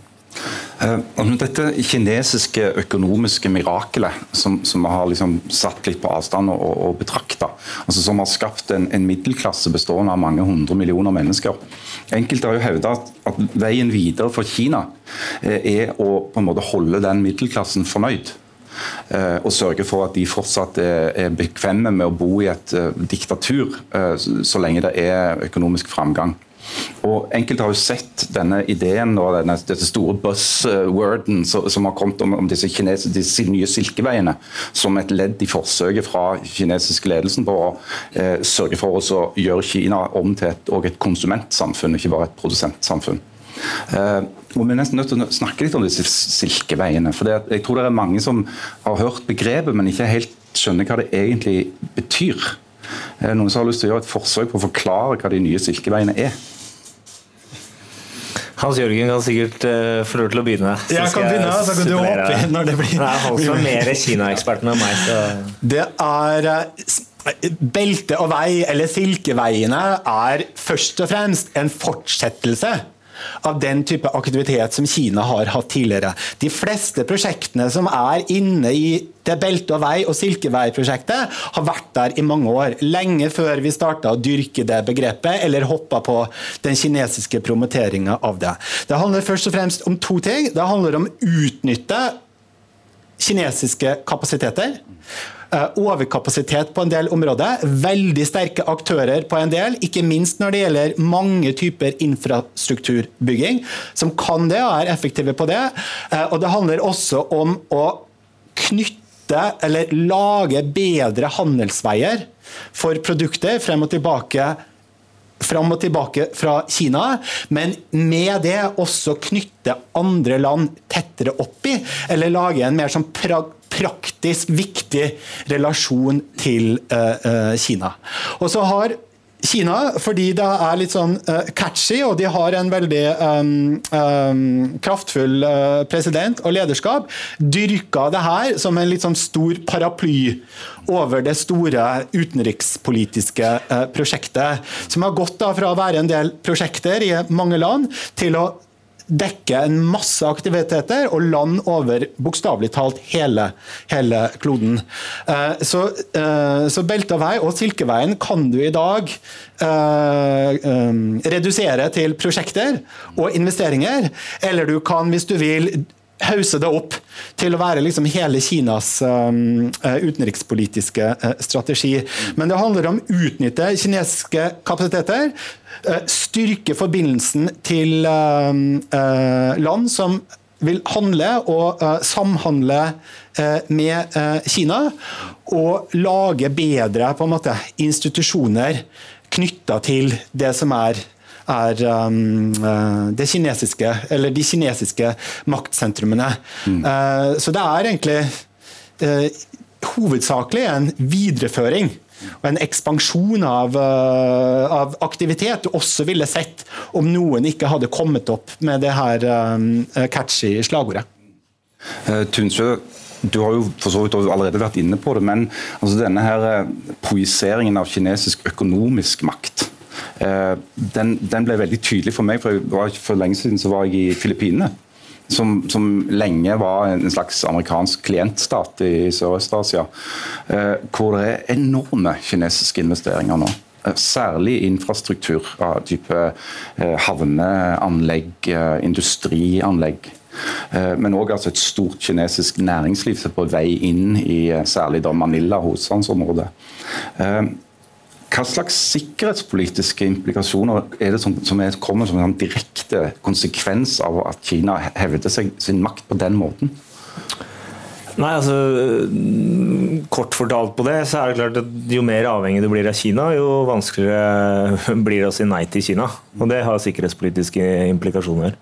[SPEAKER 2] Uh, dette kinesiske økonomiske mirakelet som, vi har liksom satt litt på avstand og, og betrakta, altså som har skapt en, en, middelklasse bestående av mange hundre millioner mennesker. Enkelte har jo hevda at, at, veien videre for Kina uh, er å på en måte holde den middelklassen fornøyd. Eh, og sørge for at de fortsatt er bekvemme med å bo i et eh, diktatur eh, så lenge det er økonomisk framgang. Og Enkelte har jo sett denne ideen og denne, dette store buzzworden som har kommet om, om disse, kinese, disse, nye silkeveiene, som et ledd i forsøket fra kinesiske ledelsen på å eh, sørge for å gjøre Kina om til et, et konsumentsamfunn, ikke bare et produsentsamfunn. Eh, og Vi er nesten nødt til å snakke litt om disse silkeveiene. for det, Jeg tror det er mange som har hørt begrepet, men ikke helt skjønner hva det egentlig betyr. Noen som har lyst til å gjøre et forsøk på å forklare hva de nye silkeveiene er?
[SPEAKER 3] Hans Jørgen kan sikkert uh, få lov til å begynne.
[SPEAKER 4] Så jeg kan begynne, så kan du hoppe inn når det blir
[SPEAKER 3] Nei, Han som er mer Kina-ekspert enn meg. Så.
[SPEAKER 4] Det er eh, Belte og vei, eller Silkeveiene, er først og fremst en fortsettelse av den type aktivitet som Kina har hatt tidligere. De fleste prosjektene som er inne i det belte og vei- og silkeveiprosjektet, har vært der i mange år. Lenge før vi starta å dyrke det begrepet, eller hoppa på den kinesiske promoteringa av det. Det handler først og fremst om to ting. Det handler om utnytte kinesiske kapasiteter. Eh, overkapasitet på en del områder. Veldig sterke aktører på en del, ikke minst når det gjelder mange typer infrastrukturbygging, som kan det og er effektive på det. Eh, og det handler også om å knytte eller lage bedre handelsveier for produkter frem og tilbake fram og tilbake fra Kina, men med det også knytte andre land tettere opp i, eller lage en mer sånn praktisk viktig relasjon til uh, Kina. Og så har Kina, fordi det er litt sånn uh, catchy, og de har en veldig um, um, kraftfull uh, president og lederskap, dyrka det her som en litt sånn stor paraply over det store utenrikspolitiske uh, prosjektet. Som har gått da fra å være en del prosjekter i mange land til å dekke en masse aktiviteter og land over bokstavelig talt hele, hele kloden. Eh, så, eh, så Beltavei og Silkeveien kan du i dag eh, redusere til prosjekter og investeringer, eller du kan, hvis du vil, hause det opp til å være liksom hele Kinas um, utenrikspolitiske uh, strategi. Men det handler om å utnytte kinesiske kapasiteter, uh, styrke forbindelsen til uh, land som vil handle og samhandle med Kina, og lage bedre måte, institusjoner knytta til det som er er um, uh, det kinesiske, eller de kinesiske maktsentrumene. Mm. Uh, så det er egentlig uh, hovedsakelig en videreføring og en ekspansjon av, av, aktivitet du også ville sett om noen ikke hadde kommet opp med det her um, catchy slagordet.
[SPEAKER 2] Tunsjø, du har jo for så vidt allerede vært inne på det, men altså denne her projiseringen av kinesisk økonomisk makt Eh, den, den, ble veldig tydelig for meg. For, for lenge siden så var jeg i Filippinene. Som, som, lenge var en slags amerikansk klientstat i Sørøst-Asia. Eh, hvor det er enorme kinesiske investeringer nå. Eh, særlig infrastruktur av type havneanlegg, industrianlegg. Men òg altså et stort kinesisk næringsliv som er på vei inn i særlig Manila, hovedstadsområdet. Hva slags sikkerhetspolitiske implikasjoner er det som, som er, kommer som en direkte konsekvens av at Kina hevder seg sin makt på den måten?
[SPEAKER 3] Nei, altså Kort fortalt på det, så er det klart at jo mer avhengig du blir av Kina, jo vanskeligere blir det å si nei til Kina. Og det har sikkerhetspolitiske implikasjoner.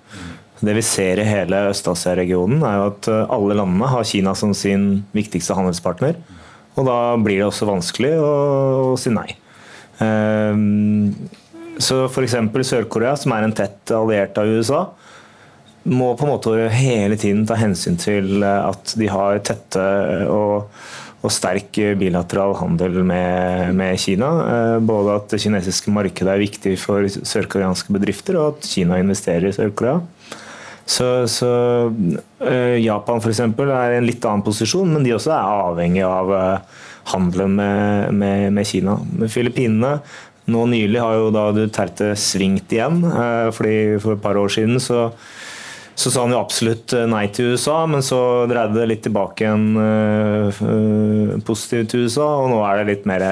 [SPEAKER 3] Det vi ser i hele Øst-Asia-regionen, er jo at alle landene har Kina som sin viktigste handelspartner. Og da blir det også vanskelig å si nei. Ehm, så f.eks. Sør-Korea, som er en tett alliert av USA, må på en måte hele tiden ta hensyn til at de har tette og, og sterk bilateral handel med, med, Kina. Eh, både at det kinesiske markedet er viktig for sørkoreanske bedrifter, og at Kina investerer i Sør-Korea. Så, så Japan f.eks. er i en litt annen posisjon, men de også er avhengig av handelen med, med, med Kina. Med Filippinene nå nylig har jo da Duterte svingt igjen. Eh, fordi For et par år siden så, så sa han jo absolutt eh, nei til USA, men så dreide det litt tilbake igjen uh, positivt til USA, og nå er det litt mer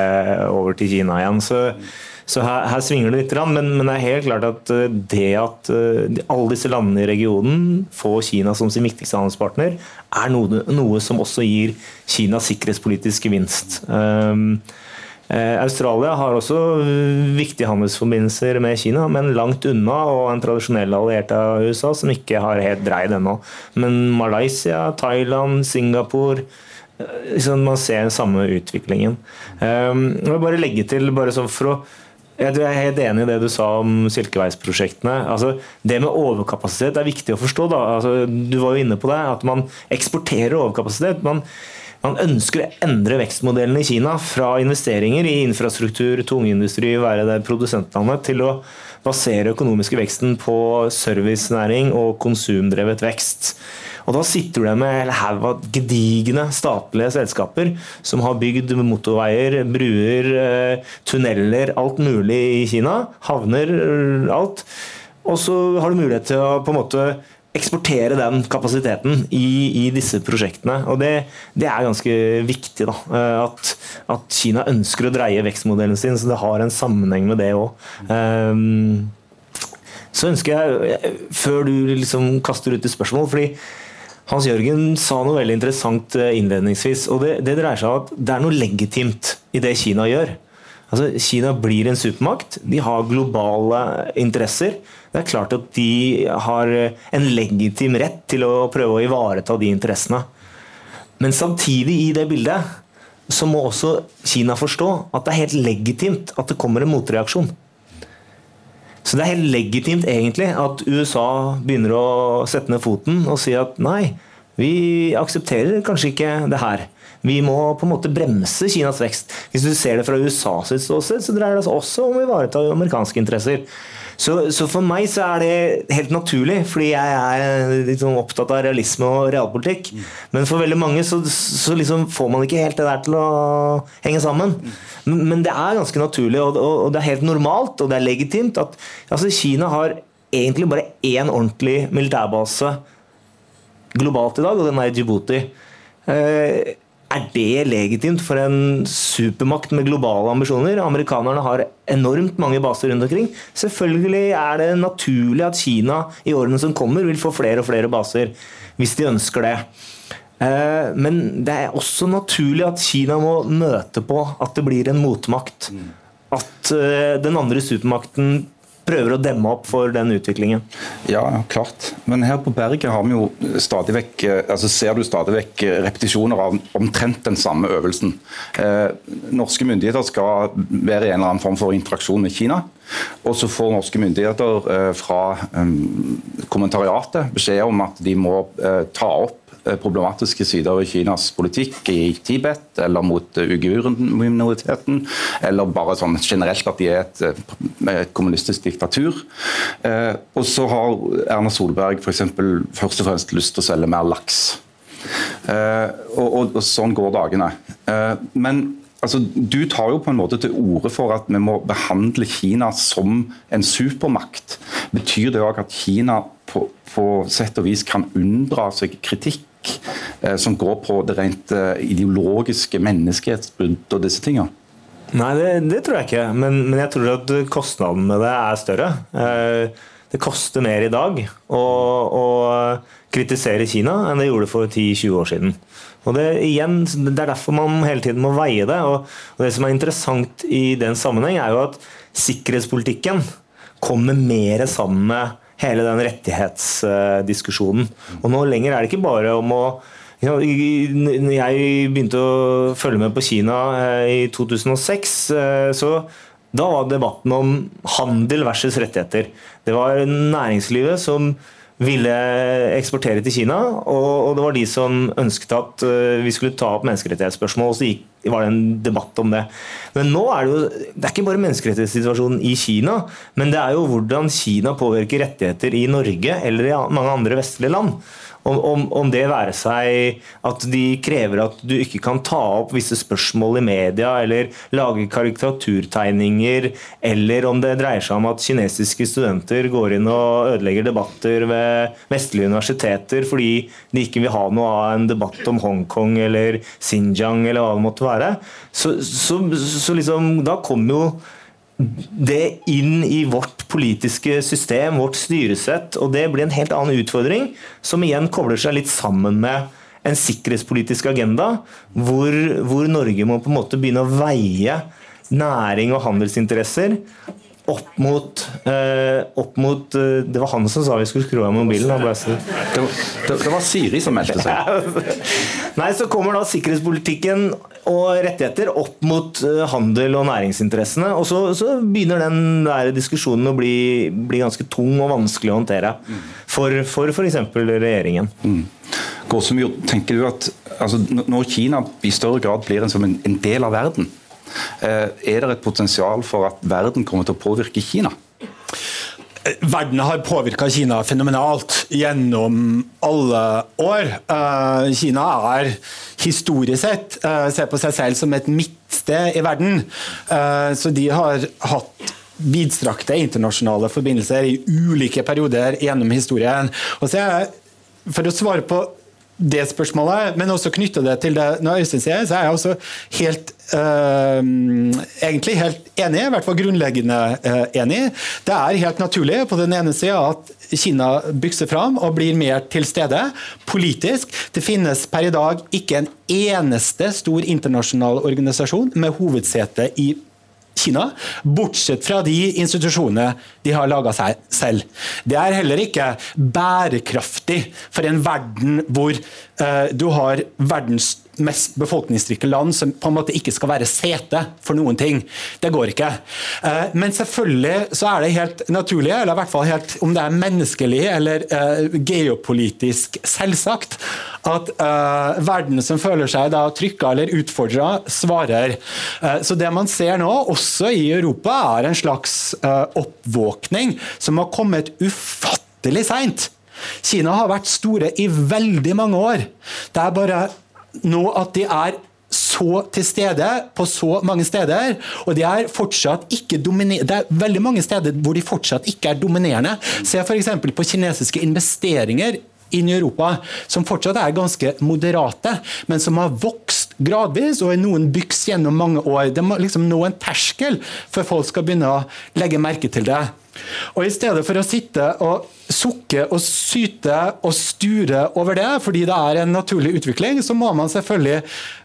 [SPEAKER 3] over til Kina igjen. Så så her, her, svinger det litt, men, men, det er helt klart at eh, det at eh, alle disse landene i regionen får Kina som sin viktigste handelspartner, er noe, noe som også gir Kina sikkerhetspolitisk gevinst. Um, Eh, Australia har også viktige handelsforbindelser med Kina, men langt unna, og en tradisjonell alliert av USA som ikke har helt dreid ennå. Men Malaysia, Thailand, Singapore liksom Man ser den samme utviklingen. Jeg vil bare legge til, bare for å jeg er helt enig i det du sa om Silkeveisprosjektene. Altså, det med overkapasitet er viktig å forstå. Altså, du var jo inne på det, at man eksporterer overkapasitet. Man, man ønsker å endre vekstmodellen i Kina fra investeringer i infrastruktur, tungindustri, være det produsentlandet, til å basere økonomiske veksten på servicenæring og konsumdrevet vekst. Og Da sitter du med en haug av gedigne statlige selskaper som har bygd motorveier, bruer, eh, tunneler, alt mulig i Kina. Havner, alt. Og så har du mulighet til å på en måte eksportere den kapasiteten i, i disse prosjektene. Og det, det, er ganske viktig. da, eh, at, at, Kina ønsker å dreie vekstmodellen sin, så det har en sammenheng med det òg. Um, så ønsker jeg, før du liksom kaster ut et spørsmål fordi hans Jørgen sa noe veldig interessant eh, innledningsvis. og det, det, dreier seg om at det er noe legitimt i det Kina gjør. Altså, Kina blir en supermakt. De har globale interesser. Det er klart at de har en legitim rett til å prøve å ivareta de interessene. Men samtidig i det bildet så må også Kina forstå at det er helt legitimt at det kommer en motreaksjon. Så det er helt legitimt egentlig at USA begynner å sette ned foten og si at nei, vi aksepterer kanskje ikke det her. Vi må på en måte bremse Kinas vekst. Hvis du ser det fra USAs ståsted, så dreier det seg også om å ivareta amerikanske interesser. Så, så, for meg så er det helt naturlig, fordi jeg er liksom opptatt av realisme og realpolitikk. Men for veldig mange så, så liksom får man ikke helt det der til å henge sammen. Men det er ganske naturlig, og, og det er helt normalt og det er legitimt at altså Kina har egentlig bare én ordentlig militærbase globalt i dag, og den er i Djibouti. Eh, er det legitimt for en supermakt med globale ambisjoner? Amerikanerne har enormt mange baser rundt omkring. Selvfølgelig er det naturlig at Kina i årene som kommer vil få flere og flere baser, hvis de ønsker det. Eh, men det er også naturlig at Kina må møte på at det blir en motmakt. At eh, den andre supermakten prøver å demme opp for den utviklingen.
[SPEAKER 2] Ja, klart. Men her på berget har vi jo stadig vekk, eh, altså ser du stadig vekk repetisjoner av omtrent den samme øvelsen. Eh, norske myndigheter skal være i en eller annen form for interaksjon med Kina. Og så får norske myndigheter eh, fra eh, kommentariatet beskjed om at de må eh, ta opp Eh, problematiske sider ved Kinas politikk i Tibet, eller mot uiguren-minoriteten, eller bare sånn generelt at de er et, eh, et kommunistisk diktatur. Eh, og så har Erna Solberg eksempel, først og fremst lyst til å selge mer laks. Og, og, og sånn går dagene. Men Altså, du tar jo på en måte til orde for at vi må behandle Kina som en supermakt. Betyr det òg at Kina på, på, sett og vis kan unndra seg kritikk Eh, som går på det rent eh, ideologiske menneskehetsbrudd og disse tingene?
[SPEAKER 3] Nei, det, det, tror jeg ikke. Men, men, jeg tror at kostnaden med det er større. Eh, det koster mer i dag å, å kritisere Kina enn det gjorde for 10-20 år siden. Og det, igjen, det er derfor man hele tiden må veie det. Og, og det som er interessant i den sammenheng, er jo at sikkerhetspolitikken kommer mer sammen med hele den rettighetsdiskusjonen. Og nå lenger er det ikke bare om å når jeg begynte å følge med på Kina eh, i 2006, eh, så da var debatten om handel versus rettigheter. Det var næringslivet som ville eksportere til Kina, og, det var de som ønsket at eh, vi skulle ta opp menneskerettighetsspørsmål. og så gikk, var det en debatt om det. Men nå er det jo det er ikke bare menneskerettighetssituasjonen i Kina, men det er jo hvordan Kina påvirker rettigheter i Norge eller i mange andre vestlige land. Om, om, om, det være seg at de krever at du ikke kan ta opp visse spørsmål i media, eller lage karikaturtegninger, eller om det dreier seg om at kinesiske studenter går inn og ødelegger debatter ved vestlige universiteter fordi de ikke vil ha noe av en debatt om Hongkong eller Xinjiang eller hva det måtte være. Så, så, så liksom, da kommer jo det inn i vårt politiske system, vårt styresett. Og det blir en helt annen utfordring, som igjen kobler seg litt sammen med en sikkerhetspolitisk agenda, hvor, hvor Norge må på en måte begynne å veie næring og handelsinteresser opp mot, eh, opp mot eh, Det var han som sa vi skulle skru av mobilen.
[SPEAKER 2] Det var, det, det var Siri som meldte seg.
[SPEAKER 3] Nei, Så kommer da sikkerhetspolitikken og rettigheter opp mot eh, handel og næringsinteressene. Og så, så begynner den der diskusjonen å bli, bli, ganske tung og vanskelig å håndtere for f.eks. regjeringen. Mm.
[SPEAKER 2] Gåsemyr, tenker du at altså, når Kina i større grad blir en, som en, en del av verden, er det et potensial for at verden kommer til å påvirke Kina?
[SPEAKER 4] Verden har påvirka Kina fenomenalt gjennom alle år. Eh, Kina er historisk sett eh, ser på seg selv som et midtsted i verden. Så de har hatt vidstrakte internasjonale forbindelser i ulike perioder gjennom historien. Og så er, for å svare på det spørsmålet, men også knytte det til det når Øystein sier, så er jeg også helt Uh, egentlig helt enig, i hvert fall grunnleggende uh, enig. Det er helt naturlig på den ene sida at Kina bykser fram og blir mer til stede politisk. Det finnes per i dag ikke en eneste stor internasjonal organisasjon med hovedsete i Kina, bortsett fra de institusjonene de har laga seg selv. Det er heller ikke bærekraftig for en verden hvor uh, du har verdens mest befolkningsrike land som på en måte ikke skal være sete for noen ting. Det går ikke. Uh, men selvfølgelig så er det helt naturlig, eller i hvert fall helt om det er menneskelig eller uh, geopolitisk selvsagt, at uh, verden som føler seg da trykka eller utfordra, svarer. Så det man ser nå, også i Europa, er en slags oppvåkning som har kommet ufattelig seint. Kina har vært store i veldig mange år. Det er bare nå at de er så til stede på så mange steder, og de er fortsatt ikke Det er veldig mange steder hvor de fortsatt ikke er dominerende. Se f.eks. på kinesiske investeringer inn i Europa, som fortsatt er ganske moderate, men som har vokst gradvis og i noen byks gjennom mange år. Det må liksom nå en terskel før folk skal begynne å legge merke til det. Og I stedet for å sitte og sukke og syte og sture over det, fordi det er en naturlig utvikling, så må man selvfølgelig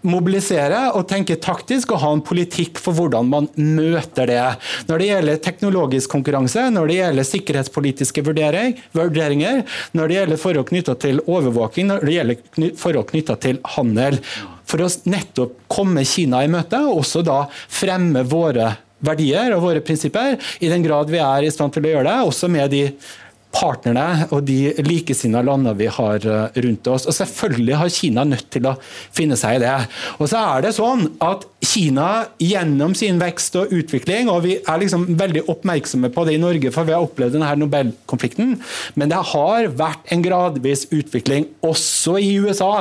[SPEAKER 4] mobilisere og tenke taktisk og ha en politikk for hvordan man møter det. Når det gjelder teknologisk konkurranse, når det gjelder sikkerhetspolitiske vurderinger, når det gjelder forhold knytta til overvåking, når det gjelder forhold knytta til handel. For å nettopp komme Kina i møte, og også da fremme våre verdier og våre prinsipper, i den grad vi er i stand til å gjøre det, også med de partnerne og de likesinnede landene vi har eh, rundt oss. Og Selvfølgelig har Kina nødt til å finne seg i det. Og så er det sånn at Kina gjennom sin vekst og utvikling, og vi er liksom veldig oppmerksomme på det i Norge, for vi har opplevd denne Nobelkonflikten, men det har vært en gradvis utvikling også i USA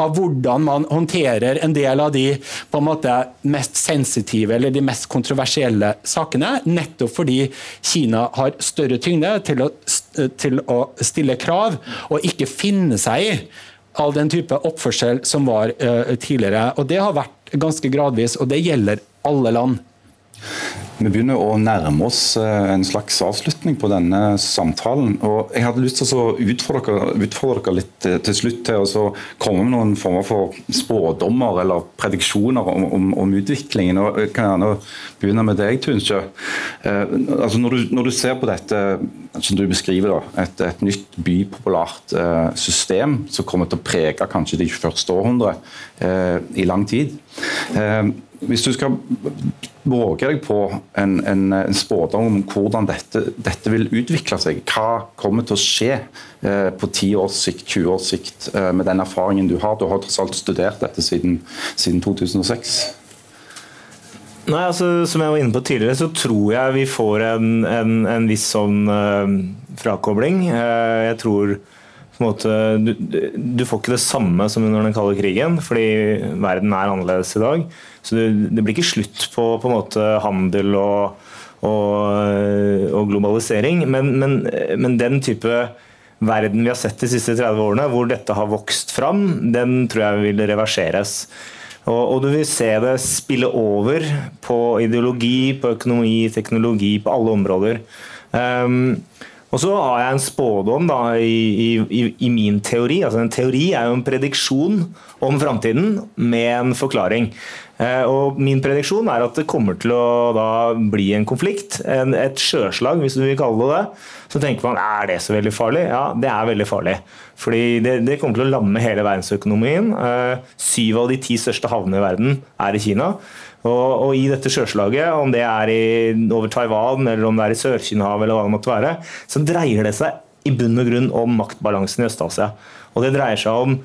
[SPEAKER 4] av hvordan man håndterer en del av de på en måte mest sensitive eller de mest kontroversielle sakene, nettopp fordi Kina har større tyngde til å til å stille krav, og ikke finne seg i all den type oppførsel som var uh, tidligere. Og Det har vært ganske gradvis, og det gjelder alle land.
[SPEAKER 2] Vi begynner å nærme oss eh, en slags avslutning på denne samtalen. og Jeg hadde lyst til å utfordre dere, utfordre dere litt eh, til slutt til å komme med noen former for spådommer eller prediksjoner om, om, om utviklingen. og Jeg kan gjerne begynne med deg, Tunsjø. Eh, altså når, du, når, du, ser på dette som du beskriver, da, et, et nytt bypopulært eh, system som kommer til å prege kanskje det 21. århundre eh, i lang tid. Eh, hvis du skal våge deg på en, en, en spådom om hvordan dette, dette, vil utvikle seg, hva kommer til å skje eh, på 10 års sikt, 20 års sikt, eh, med den erfaringen du har? Du har tross alt studert dette siden, siden 2006.
[SPEAKER 3] Nei, altså, Som jeg var inne på tidligere, så tror jeg vi får en, en, en viss sånn uh, frakobling. Uh, jeg tror Måte, du, du, får ikke det samme som under den kalde krigen, fordi verden er annerledes i dag. Så det, det blir ikke slutt på, på handel og, og, og globalisering. Men, men, men, den type verden vi har sett de siste 30 årene, hvor dette har vokst fram, den tror jeg vil reverseres. Og, og, du vil se det spille over på ideologi, på økonomi, teknologi, på alle områder. Um, og så har jeg en spådom da, i, i, i, min teori. Altså En teori er jo en prediksjon om framtiden med en forklaring. Eh, og min prediksjon er at det kommer til å da bli en konflikt, en, et sjøslag hvis du vil kalle det det. Så tenker man er det så veldig farlig? Ja, det er veldig farlig. Fordi det, det kommer til å lamme hele verdensøkonomien. Eh, syv av de ti største havnene i verden er i Kina. Og, og i dette sjøslaget, om det er i, over Taiwan eller om det er i Sør-Kina-havet eller hva det måtte være, så dreier det seg i bunn og grunn om maktbalansen i Øst-Asia. Og det dreier seg om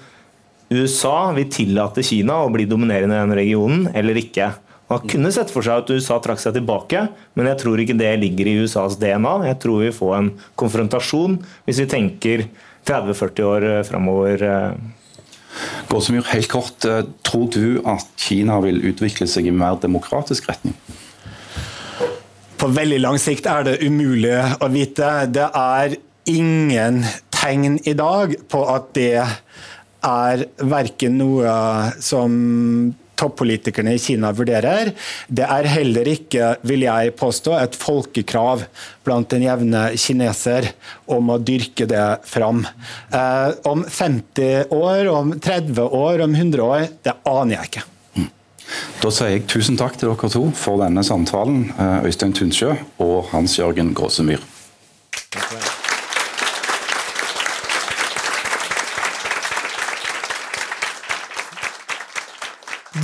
[SPEAKER 3] USA vil tillate Kina å bli dominerende i den regionen eller ikke. Man kunne sett for seg at USA trakk seg tilbake, men jeg tror ikke det ligger i USAs DNA. Jeg tror vi får en konfrontasjon hvis vi tenker 30-40 år eh, framover.
[SPEAKER 2] Gåsemyr, helt kort, eh, tror du at Kina vil utvikle seg i mer demokratisk retning?
[SPEAKER 4] På veldig lang sikt er det umulig å vite. Det er ingen tegn i dag på at det er verken noe som toppolitikerne i Kina vurderer. Det er heller ikke, vil jeg påstå, et folkekrav blant den jevne kineser om å dyrke det fram. Eh, om 50 år, om 30 år, om 100 år, det aner jeg ikke. Mm.
[SPEAKER 2] Da sier jeg tusen takk til dere to for denne samtalen, eh, Øystein Tunsjø og Hans Jørgen Gåsemyr.